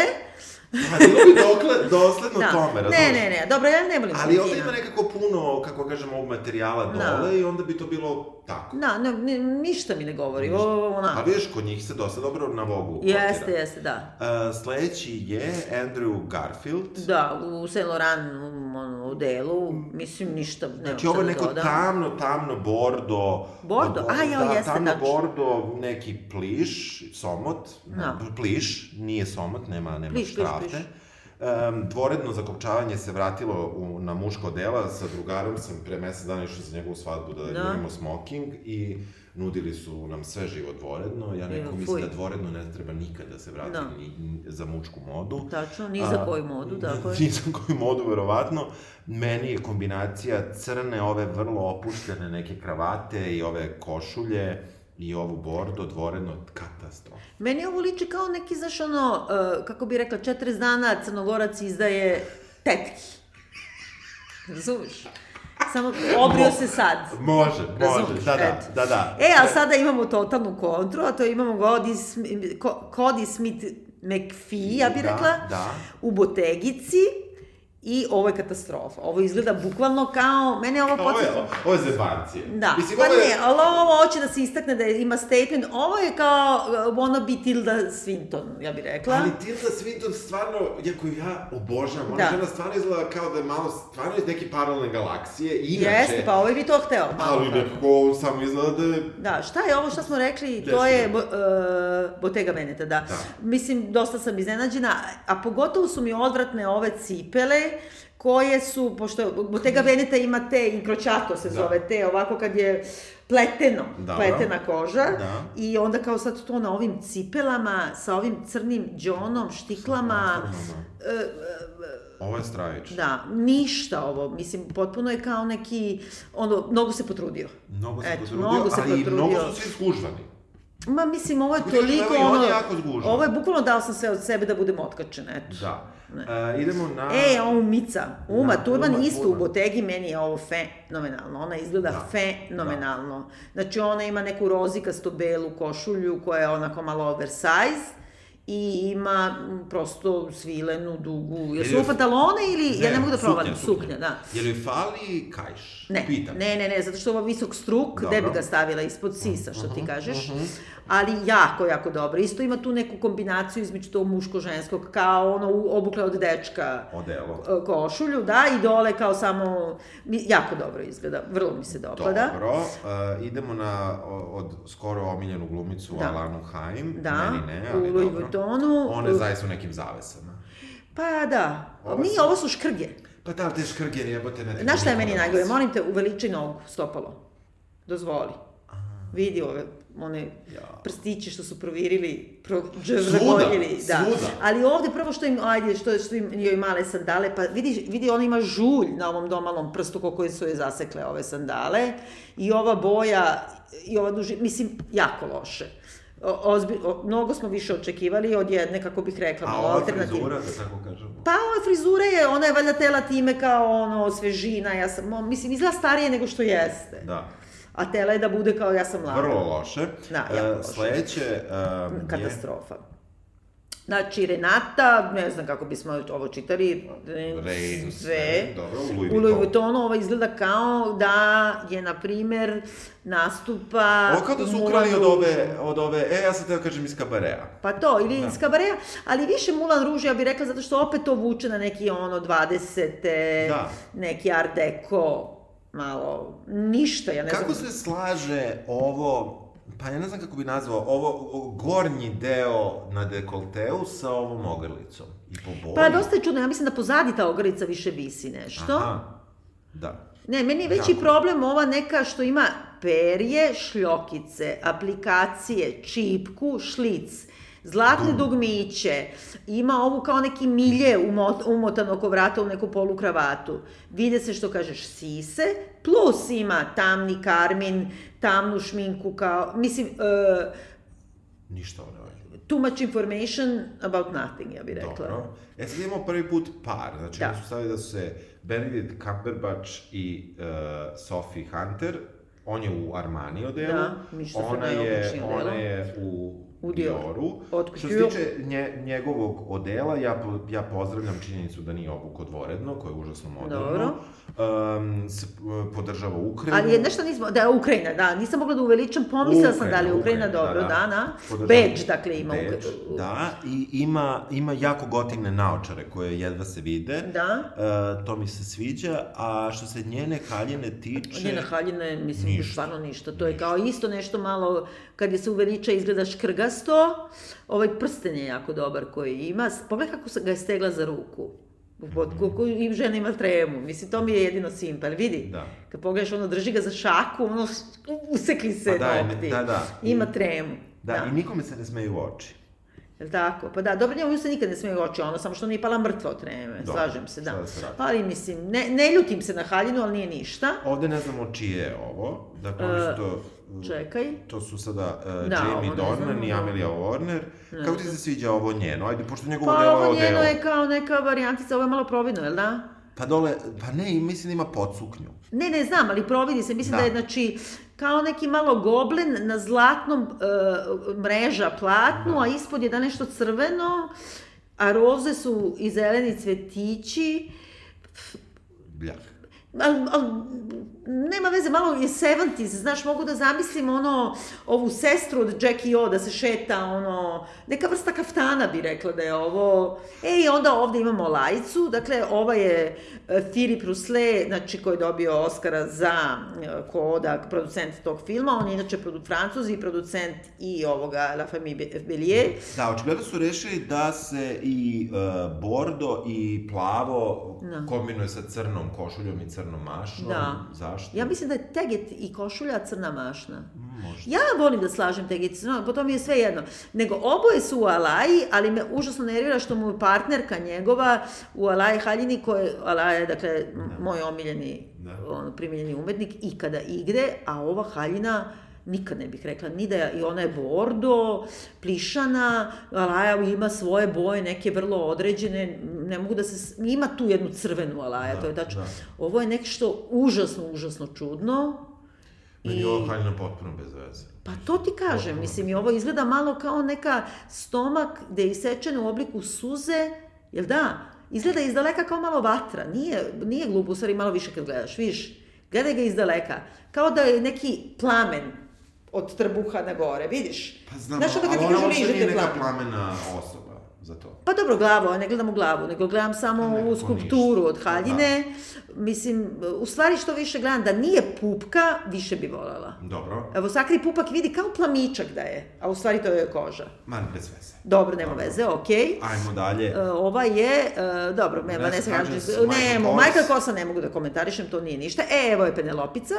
A bilo bi dokle, dosledno Da. tome, razumiješ? Ne, ne, ne, dobro, ja ne volim Ali ovde ima nekako puno, kako kažemo, ovog materijala Da. dole i onda bi to bilo tako. Da, ne, ne, ništa mi ne govori, Ništa. A onako. vidiš, kod njih se dosta dobro na Vogu Jeste, kotira. jeste, da. Uh, sledeći je Andrew Garfield. Da, u Saint Laurent u, ono, u delu, mislim, ništa, nema Znači, ovo je neko dodam. tamno, tamno bordo. Bordo? Bo- A, jao, da, jeste, tamno tačno. bordo, neki pliš, somot. Da. Pliš, nije somot, nema, nema Pliš, pliš, štrafte. pliš. Um, dvoredno zakopčavanje se vratilo u, na muško dela, sa drugarom sam pre mesec dana išao za njegovu svadbu da, Da. ljubimo smoking i nudili su nam sve živo dvoredno. Ja neko Evo, mislim da dvoredno ne treba nikad da se vrati Da. ni, ni za mučku modu. Tačno, ni za koju modu, tako je. Ni za koju modu, verovatno. Meni je kombinacija crne, ove vrlo opuštene neke kravate i ove košulje i ovu bordo dvoredno katastrofa. Meni ovo liči kao neki, znaš, ono, uh, kako bi rekla, 40 dana Crnogorac izdaje tetki. Razumeš? Samo obrio se sad. Može, može, da, da, da, da. E, a sada imamo totalnu kontru, a to imamo Cody, Ko- Cody Smith McPhee, ja bih Da, rekla, da. u botegici i ovo je katastrofa. Ovo izgleda bukvalno kao, mene ovo Ovo je, podsjeća... ovo je zebancije. Da, Mislim, pa ovo je- ne, ali ovo hoće da se istakne da ima statement. Ovo je kao uh, wannabe Tilda Swinton, ja bih rekla. Ali Tilda Swinton stvarno, iako ja obožavam, ona Da. žena stvarno izgleda kao da je malo, stvarno iz neke paralelne galaksije, inače... Jeste, pa ovaj bi to hteo. Ali nekako samo izgleda da je... Da, šta je ovo što smo rekli? Jeste. To je bo, uh, Bottega Veneta, da. Da. Mislim, dosta sam iznenađena, a pogotovo su mi odvratne ove cipele, koje su, pošto Bottega Veneta ima te, incrociato se Da. zove, te ovako kad je pleteno, Dobro. pletena koža, Da. i onda kao sad to na ovim cipelama, sa ovim crnim džonom, štiklama, Platformama. Ovo je stravično. da, ništa ovo, mislim, potpuno je kao neki, ono, mnogo se potrudio. Mnogo se Eto, potrudio, mnogo se ali potrudio. mnogo su svi skužvani. Ma mislim, ovo je toliko evo ono... je jako zgužvan. Ovo je bukvalno dao sam sve od sebe da budem otkačen, eto. Da. E, idemo na... E, ovo Mica, Uma Da, Turman Uma isto u Thurman. Botegi, meni je ovo fenomenalno. Ona izgleda Da. fenomenalno. Znači, ona ima neku rozikasto belu košulju koja je onako malo oversize i ima prosto svilenu, dugu. Ili- ovo pantalone ili... ja ne mogu da suknja, provalim. Suknja, da. Je li fali kajš? Ne, Pitam. ne, ne, ne, zato što je ovo visok struk, gde bi Dobro. Ga stavila ispod sisa, što ti kažeš. Ali jako, jako dobro. Isto ima tu neku kombinaciju između tog muško-ženskog, kao ono u- obukle od dečka Odelo. košulju, da, i dole kao samo, jako dobro izgleda, vrlo mi se dopada. Dobro, uh, idemo na od skoro omiljenu glumicu Da. Alanu Haim. Da, Meni ne, u ali Louis dobro. Vuittonu. Ona je U- zaista u nekim zavesama. Pa da, Ovo nije, su- ovo su škrge. Pa da, te škrge jebote ne... Znaš šta je meni najgore? Molim te, uveličaj nogu, stopalo. Dozvoli. Vidi ove, one Ja. prstiće što su provirili, pro, Svuda, zagoljili, da. svuda. Ali ovde prvo što im, ajde, što, što im joj male sandale, pa vidi, vidi ona ima žulj na ovom domalom prstu koliko su je zasekle ove sandale i ova boja i ova duži, mislim, jako loše. O, ozbi, o, mnogo smo više očekivali od jedne, kako bih rekla, A malo ova alternativne. frizura, da tako kažemo. Pa ova frizura je, ona je valjda tela time kao ono, svežina, ja sam, mislim, izgleda starije nego što jeste. Da. A tela je da bude kao ja sam mlada. Vrlo loše. Da, jako E, loše. Sledeće um, je... Katastrofa. Znači, Renata, ne znam kako bismo ovo čitali, Rain, sve, dobro, u Louis u Louis Vuitton. Vuittonu ovo izgleda kao da je, na primer, nastupa... Ovo kao da su ukrali od ove, od ove, e, ja sam teo kažem iz kabareja. Pa to, ili Da. iz kabareja, ali više Mulan Rouge, ja bih rekla, zato što opet to vuče na neki ono 20. Da. neki art deco, malo, ništa, ja ne Kako znam. se slaže ovo, pa ja ne znam kako bi nazvao, ovo gornji deo na dekolteu sa ovom ogrlicom? I po boji? Pa dosta je čudno, ja mislim da pozadi ta ogrlica više visi nešto. Aha, da. Ne, meni je veći Jako. problem ova neka što ima perje, šljokice, aplikacije, čipku, šlic, zlatne dugmiće, ima ovu kao neki milje umo- umotan oko vrata u neku polu kravatu. Vide se što kažeš sise, plus ima tamni karmin, tamnu šminku kao, mislim, uh, Ništa valja. too much information about nothing, ja bih rekla. Dobro. E sad imamo prvi put par, znači Da. da. su stavili da su se Benedict Cumberbatch i uh, Sophie Hunter, on je u Armani odelu, Da, ona je, ona je u, U Dioru. Što se tiče nje, njegovog odela, ja, ja pozdravljam činjenicu da nije obuko dvoredno, koje je užasno moderno. Dobro. Um, se, uh, podržava Ukrajinu. Ali je nešto nismo, da je Ukrajina, da, nisam mogla da uveličam, pomislila sam da li je Ukrajina, Ukrajina, dobro, da, da. Podržava- Beč, dakle, ima Beč, Ukra- da, i ima, ima jako gotivne naočare koje jedva se vide. Da. E, to mi se sviđa, a što se njene haljine tiče... Njena haljina je, mislim, Ništa. stvarno ništa. To je kao isto nešto malo, kad je se uveliča, izgleda škrgasto. Ovaj prsten je jako dobar koji ima. Pogledaj kako ga je stegla za ruku. Pod, kako i žena ima tremu. Mislim, to mi je jedino simpel. Vidi, Da. kad pogledaš, ono, drži ga za šaku, ono, usekli se Pa da, nokti. da, da. Ima tremu. Da, i nikome se ne smeju oči. Jel tako? Pa da, dobro, njemu se nikad ne smije u oči, ono, samo što nije pala mrtva od treme, Dobro, slažem se, da. da se? Ali, mislim, ne, ne ljutim se na haljinu, ali nije ništa. Ovde ne znamo čije je ovo. Dakle, oni su to... Čekaj. To su sada uh, Da, Jamie ne Dornan i da. Amelia Warner. Kako ti se sviđa ovo njeno? Ajde, pošto njegovo Pa delo je ovo njeno je kao neka varijantica, ovo je malo providno, jel da? Pa dole, pa ne, mislim da ima podsuknju. Ne, ne znam, ali providi se, mislim da, Da. je, znači, kao neki malo goblin na zlatnom e, mreža platnu, a ispod je da nešto crveno, a roze su i zeleni cvetići, Bljah. Al, al, nema veze, malo je 70s, znaš, mogu da zamislim ono, ovu sestru od Jackie O, da se šeta, ono, neka vrsta kaftana bi rekla da je ovo. E, i onda ovde imamo Lajcu, dakle, ova je e, Philip Rousselet, znači, koji je dobio Oscara za e, Kodak, producent tog filma, on je inače produ, francuz i producent i ovoga La Famille Bellier. Da, očigledno su rešili da se i uh, bordo i plavo Da. kombinuje sa crnom košuljom i crnom mašnom. Da. Zašto? Ja mislim da je teget i košulja crna mašna. Možda. Ja volim da slažem teget, no, po to mi je sve jedno. Nego oboje su u Alaji, ali me užasno nervira što mu je partnerka njegova u Alaji Haljini, koja je, Alaja je, dakle, m- moj omiljeni, Da. on, primiljeni umetnik, ikada igde, a ova Haljina, nikad ne bih rekla, ni da je, i ona je bordo, plišana, Alaja ima svoje boje, neke vrlo određene, ne mogu da se, ima tu jednu crvenu Alaja, Da, to je tačno. da. Ovo je nešto užasno, užasno čudno, Meni I- je ovo haljina potpuno bez veze. Pa to ti kažem, mislim, i ovo izgleda malo kao neka stomak gde je isečen u obliku suze, jel da? Izgleda iz daleka kao malo vatra, nije, nije glupo, u stvari malo više kad gledaš, viš, gledaj ga iz daleka, kao da je neki plamen od trbuha na gore, vidiš? Pa znam, Znaš onda kad ali ti ona kažu uopšte niže nije te neka plamen? plamena osoba za to. Pa dobro, glavu, ne gledam u glavu, nego gledam samo ovu skulpturu ništa. od haljine. Mislim, u stvari što više gledam, da nije pupka, više bi voljela. Dobro. Evo, sakri pupak vidi kao plamičak da je, a u stvari to je koža. Ma, bez veze. Dobro, nema Dobro. veze, okej. Ajmo dalje. E, ova je, e, dobro, nema, ne Vanessa sam kažem, ne. Michael Kosa ne mogu da komentarišem, to nije ništa. E, evo je Penelopica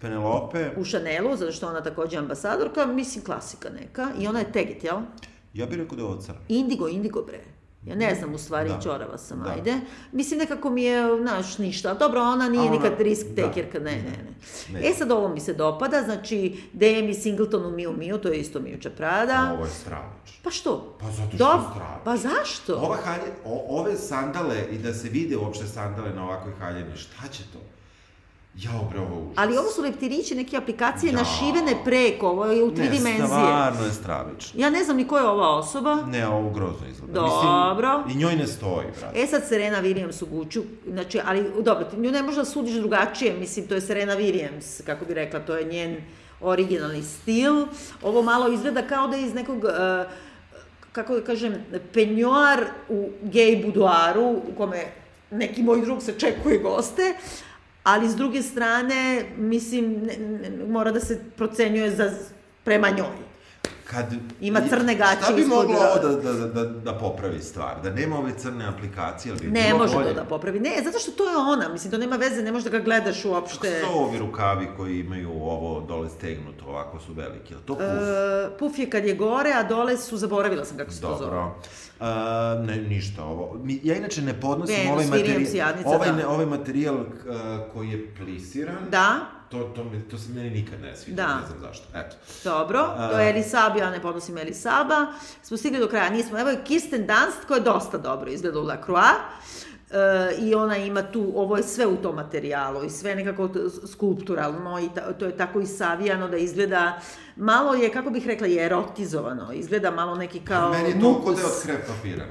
Penelope, u Chanelu, zato što ona takođe ambasadorka, mislim klasika neka, i ona je teget, jel? ja bih rekao da je ovo crno. Indigo, indigo bre. Ja ne znam, u stvari, Da. čorava sam, Da. ajde. Mislim, nekako mi je, znaš, ništa. Dobro, ona nije ona- nikad risk da. takerka, ne, ne, ne. Ne. E sad ovo mi se dopada, znači, Demi Singleton u Miu Miu, to je isto Miuča Prada. Ovo je stravično. Pa što? Pa zato što je stravično. Pa zašto? Ova halje, o, ove sandale i da se vide uopšte sandale na ovakvoj haljini, šta će to? Jao, bre, ovo je užas. Ali ovo su leptirići, neke aplikacije Jao. našivene preko, ovo je u tri Ne, dimenzije. stvarno je stravično. Ja ne znam ni ko je ova osoba. Ne, ovo grozno izgleda. Dobro. Mislim, I njoj ne stoji, brate. E sad Serena Williams u Guću, znači, ali dobro, ti nju ne možeš da sudiš drugačije, mislim, to je Serena Williams, kako bi rekla, to je njen originalni stil. Ovo malo izgleda kao da je iz nekog, e, kako da kažem, penjoar u gej buduaru, u kome neki moj drug se čekuje goste, ali s druge strane, mislim, ne, ne, mora da se procenjuje za, prema njoj. Kad, Ima crne gaće Šta bi moglo da. ovo da, da, da, da popravi stvar? Da nema ove crne aplikacije, ali bi Ne može bolje? to da popravi. Ne, zato što to je ona. Mislim, to nema veze, ne možeš da ga gledaš Kako uopšte. su to ovi rukavi koji imaju ovo dole stegnuto, ovako su veliki? Je li to puf? E, puf je kad je gore, a dole su, zaboravila sam kako se to zove. Dobro. A, ne, ništa ovo. Ja inače ne podnosim Venus, ovaj materijal, ovaj, da. ne, ovaj materijal uh, koji je plisiran. Da, To, to, mi, to se meni nikad ne sviđa, Da. ne znam zašto. Eto. dobro. To je Elisaba, ja ne podnosim Elisaba. Smo stigli do kraja, nismo. Evo je Kirsten Dunst, koja je dosta dobro izgleda u La Croix. E, I ona ima tu, ovo je sve u tom materijalu i sve nekako skulpturalno i ta, to je tako i savijano da izgleda, malo je, kako bih rekla, je erotizovano, izgleda malo neki kao meni je to kod da je od krep papira.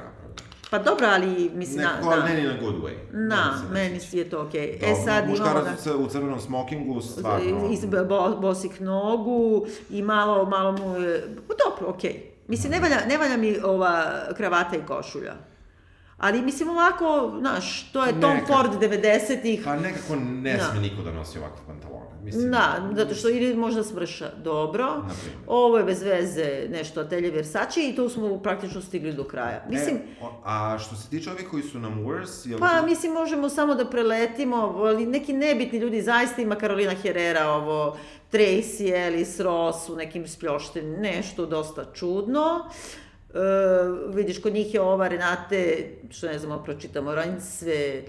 Pa dobro, ali mislim, Nekako, na, da. ne ni na good way. Na, ne meni sviđa. je to okej. E Dobro, sad muškarac da... u crvenom smokingu, stvarno... Iz bo, bosih nogu i malo, malo mu je... pa Dobro, okej. Mislim, ne valja, ne valja mi ova kravata i košulja. Ali mislim ovako, znaš, to je Tom Neka. Ford 90-ih. Pa nekako ne Da. sme niko da nosi ovakve pantalone. Mislim, Da, zato što ili možda smrša dobro. primjer. Ovo je bez veze nešto Atelje Versace i tu smo praktično stigli do kraja. Mislim, E, a što se tiče ovih koji su nam worse, jel... Pa, mislim, možemo samo da preletimo, ali neki nebitni ljudi, zaista ima Karolina Herrera, ovo, Tracy Ellis Ross u nekim spljoštenim, nešto dosta čudno. E, vidiš, kod njih je ova Renate, što ne znamo, pročitamo, sve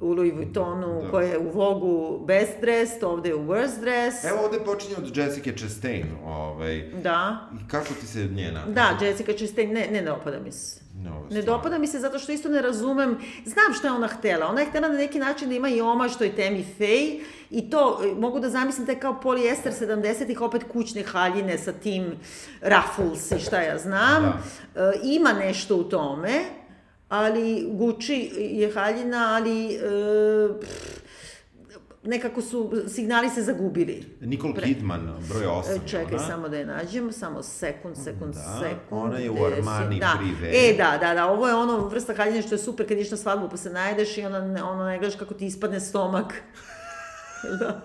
u Louis Vuittonu, Da. koja je u Vogu best dressed, ovde je u worst dress. Evo ovde počinje od Jessica Chastain, ovaj... Da. I kako ti se njena? Da, Jessica Chastain, ne, ne dopada mi se. Je Ne dopada mi se zato što isto ne razumem, znam što je ona htela. Ona je htela na neki način da ima i omaž toj temi fej i to e, mogu da zamislim da je kao polijester 70-ih opet kućne haljine sa tim ruffles i šta ja znam. E, ima nešto u tome, ali Gucci je haljina, ali e, pff, nekako su signali se zagubili. Nicole Kidman, broj 8 E, Čekaj, samo da je nađem, samo sekund, sekund, Da, sekund. ona je u si- Armani da. Privé. E, da, da, da, ovo je ono vrsta haljine što je super kad ideš na svadbu pa se najedeš i onda ne, ono ne gledaš kako ti ispadne stomak. da,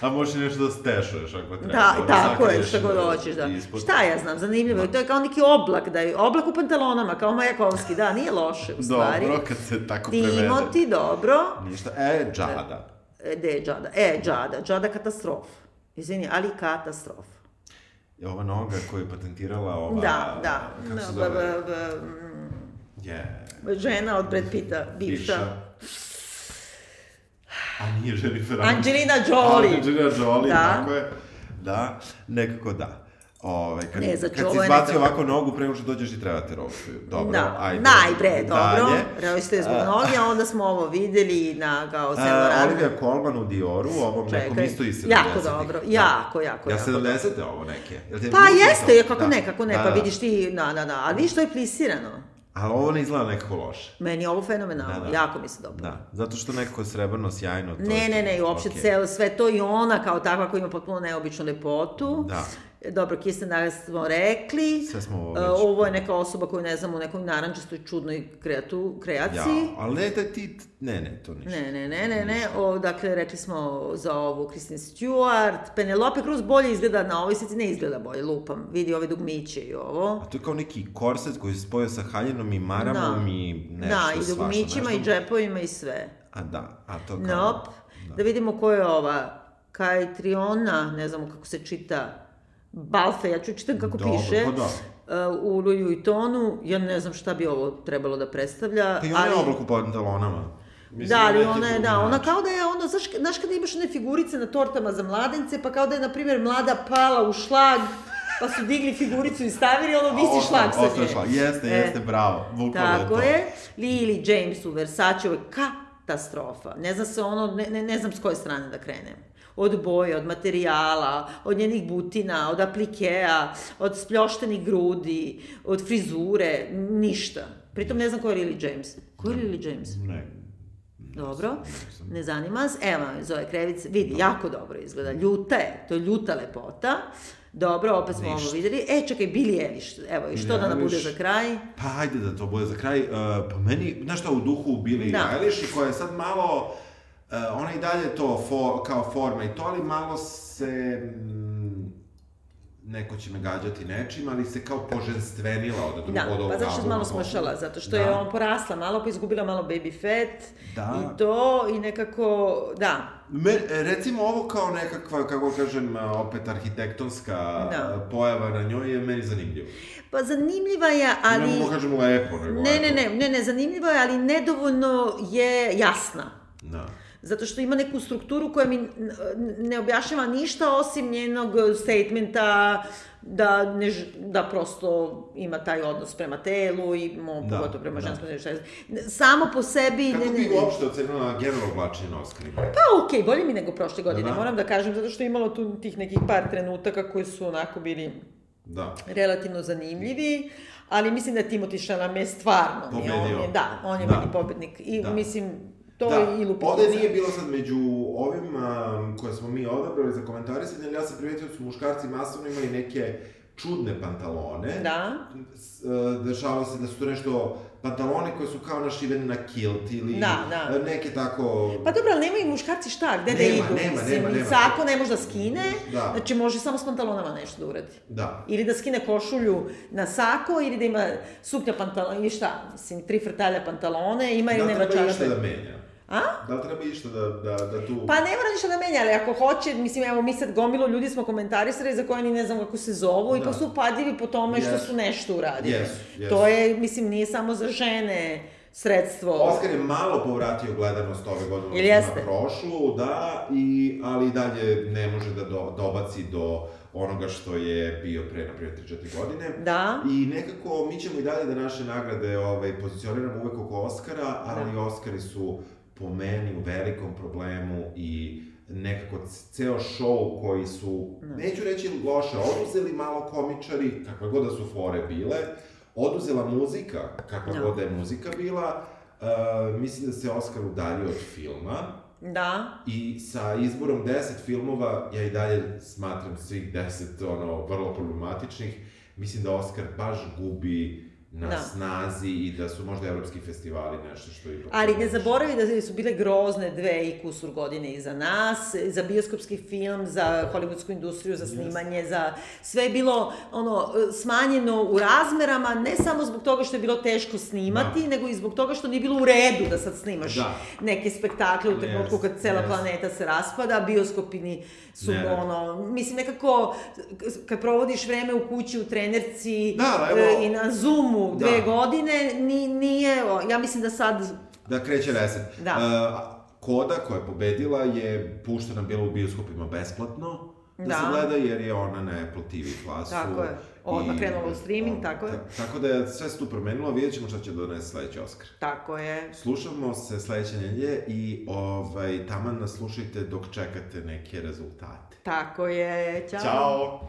A možeš nešto da stešuješ ako treba. da Ono, tako je, šta god e, hoćeš, da. ispod. Šta ja znam, zanimljivo je, to je kao neki oblak, da je, oblak u pantalonama, kao Majakovski, da, nije loše, u stvari. Dobro, kad se tako prevede. Timoti, dobro. Ništa. E, Džada. E, gde je Džada? E, Džada, Džada katastrof. Izvini, ali katastrof. Je ova noga koju je patentirala ova... Da, da. Kako se B- zove? b- b- Je. žena od Brad Pitta, bivša. A nije Jennifer Angelina Jolie. Angelina Jolie, Da. tako je. Da, nekako da. Ove, kad, Ne, za kad si izbacio nekako- ovako nogu, pre nego što dođeš i treba te rostuju. Dobro, da, ajde. najbre, dobro. Dalje. Reoiste zbog noge, a onda smo ovo videli na, kao Saint Olivia Colman u Dioru, ovom Čekaj, nekom isto iz 70-ih. jako dobro, jako, jako, Ja jako 70-te ovo neke. Jel te Pa jeste, je kako Da. ne, kako ne, Da, pa da. vidiš ti, da, da, da, ali vidiš to je plisirano. Ali ovo ne izgleda nekako loše. Meni je ovo fenomenalno, Da, da. jako mi se dobro. Da, zato što nekako srebrno, sjajno. To Ne, ne, ne, i uopšte okej. celo, sve to i ona kao takva koja ima potpuno neobičnu lepotu. Da. Dobro, Kirsten Dunst smo rekli. Sve smo ovo E, već- Ovo je neka osoba koju ne znam u nekoj narančastoj čudnoj kreatu, Ja, kreaciji. ali ne da ti... Ne, ne, to ništa. Ne, ne, ne, ne, ne. O, dakle, rekli smo za ovu Kristen Stewart. Penelope Cruz bolje izgleda na ovoj slici, ne izgleda bolje, lupam. Vidi ove dugmiće i ovo. A to je kao neki korset koji se spojio sa haljenom i maramom Da. i nešto da, i svašta, dugmićima i nešto. džepovima i sve. A da, a to kao... Nope. Da vidimo ko je ova. Kajtriona, ne znamo kako se čita. Balfe, ja ću čitam kako Dobro, piše. pa da. Uh, u Louis Vuittonu, ja ne znam šta bi ovo trebalo da predstavlja. Pa i ona je ali- oblak u pantalonama. Mislim, Da, ali ona je, da, ona kao da je ono, znaš, znaš kada imaš one figurice na tortama za mladence, pa kao da je, na primjer, mlada pala u šlag, pa su digli figuricu i stavili, ono visi šlag sa nje. šlag. Jeste, E, jeste, bravo. Bukvalno je Tako to. je. Lili James u Versace, ovo je katastrofa. Ne zna se ono, ne, ne, ne znam s koje strane da krenem. Od boje, od materijala, od njenih butina, od aplikea, od spljoštenih grudi, od frizure, ništa. Pritom ne znam ko je Lily James. Ko je Lily James? Ne. Dobro, ne zanima se. Evo, zove krevice, vidi, jako dobro izgleda. Ljuta je, to je ljuta lepota. Dobro, opet smo ovo videli. E, čekaj, Billie Eilish, evo, i što da nam bude za kraj? Pa ajde da to bude za kraj. Uh, pa meni, znaš šta, u duhu Billie Da. Eilish, koja je sad malo, uh, ona i dalje to for, kao forma i to, ali malo se, mm, neko će me gađati nečim, ali se kao poženstvenila od, od, Da, od ovog pa zato što se malo smošala, zato što Da. je on porasla malo, pa izgubila malo baby fat Da. i to, i nekako, da, Me, recimo ovo kao nekakva, kako kažem, opet arhitektonska Da. pojava na njoj je meni zanimljivo. pa zanimljiva je, ali... Ne mogu kažem lepo, nego Ne, ne, ne, ne, ne, zanimljiva je, ali nedovoljno je jasna. Da. Zato što ima neku strukturu koja mi ne objašnjava ništa osim njenog statementa da, ne, da prosto ima taj odnos prema telu i mo, Da, pogotovo prema da. ženskom šta je- Samo po sebi... Kako ne, ne, bi uopšte ocenila generalno oblačenje na Oscarima? Pa okej, bolje mi nego prošle godine, Da. moram da kažem, zato što je imalo tu tih nekih par trenutaka koji su onako bili Da. relativno zanimljivi, ali mislim da Timothy Chalamet stvarno, je, on Pobedio. je, da, on je Da. meni pobednik i Da. mislim, to da, i lupitno. ovde nije bilo sad među ovim um, koje smo mi odabrali za komentarisanje, ali ja sam primetio da su muškarci masovno imali neke čudne pantalone. Da. E, Dešavalo se da su to nešto pantalone koje su kao našivene na kilt ili Da, da. e, neke tako... Pa dobro, ali nemaju muškarci šta, gde da Nema, idu, nema, mislim, nema, nema. sako ne može da skine, Da. znači može samo s pantalonama nešto da uradi. Da. Ili da skine košulju na sako, ili da ima suknja pantalona, i šta, mislim, tri frtalja pantalone, ima ili Da nema treba išta čarape. da menja? A? Da li treba išta da, da, da tu... Pa ne mora ništa da menja, ali ako hoće, mislim, evo mi sad gomilo ljudi smo komentarisali za koje ni ne znam kako se zovu i Da. pa su upadljivi po tome što Jesu. su nešto uradili. Jesu, jesu. To je, mislim, nije samo za žene sredstvo. Oscar je malo povratio gledanost ove godine Ili na jeste? prošlu, da, i, ali i dalje ne može da do, dobaci do onoga što je bio pre, na primjer, 3-4 godine. Da. I nekako mi ćemo i dalje da naše nagrade ovaj, pozicioniramo uvek oko Oscara, ali Da. Oscari su po meni u velikom problemu i nekako ceo show koji su, neću reći loše, oduzeli malo komičari, kakve god da su fore bile, oduzela muzika, kakva Da. god da je muzika bila, uh, mislim da se Oscar udaljio od filma, Da. I sa izborom 10 filmova, ja i dalje smatram svih 10 ono, vrlo problematičnih. Mislim da Oscar baš gubi na Da. snazi i da su možda evropski festivali nešto što ipak... Ali ne zaboravi da su bile grozne dve i kusur godine iza nas, za bioskopski film, za hollywoodsku industriju, za snimanje, za sve je bilo ono smanjeno u razmerama, ne samo zbog toga što je bilo teško snimati, Da. nego i zbog toga što nije bilo u redu da sad snimaš Da. neke spektakle u trenutku Jest, kad cela jest. planeta se raspada, bioskopini su Ne. ono, mislim nekako kad provodiš vreme u kući u trenerci Da, evo- e, i na Zoomu dve Da. godine, ni, nije, o, ja mislim da sad Da kreće reset. Da. Uh, Koda koja je pobedila je puštena bila u bioskopima besplatno. Da, Da. se gleda jer je ona na Apple TV klasu. Tako je. Odmah I- krenula u streaming, tako je. ta- tako da je sve se tu promenilo, vidjet ćemo šta će da donese sledeći Oscar. Tako je. Slušamo se sledeće nedelje i ovaj, taman nas slušajte dok čekate neke rezultate. Tako je. Ćao. Ćao!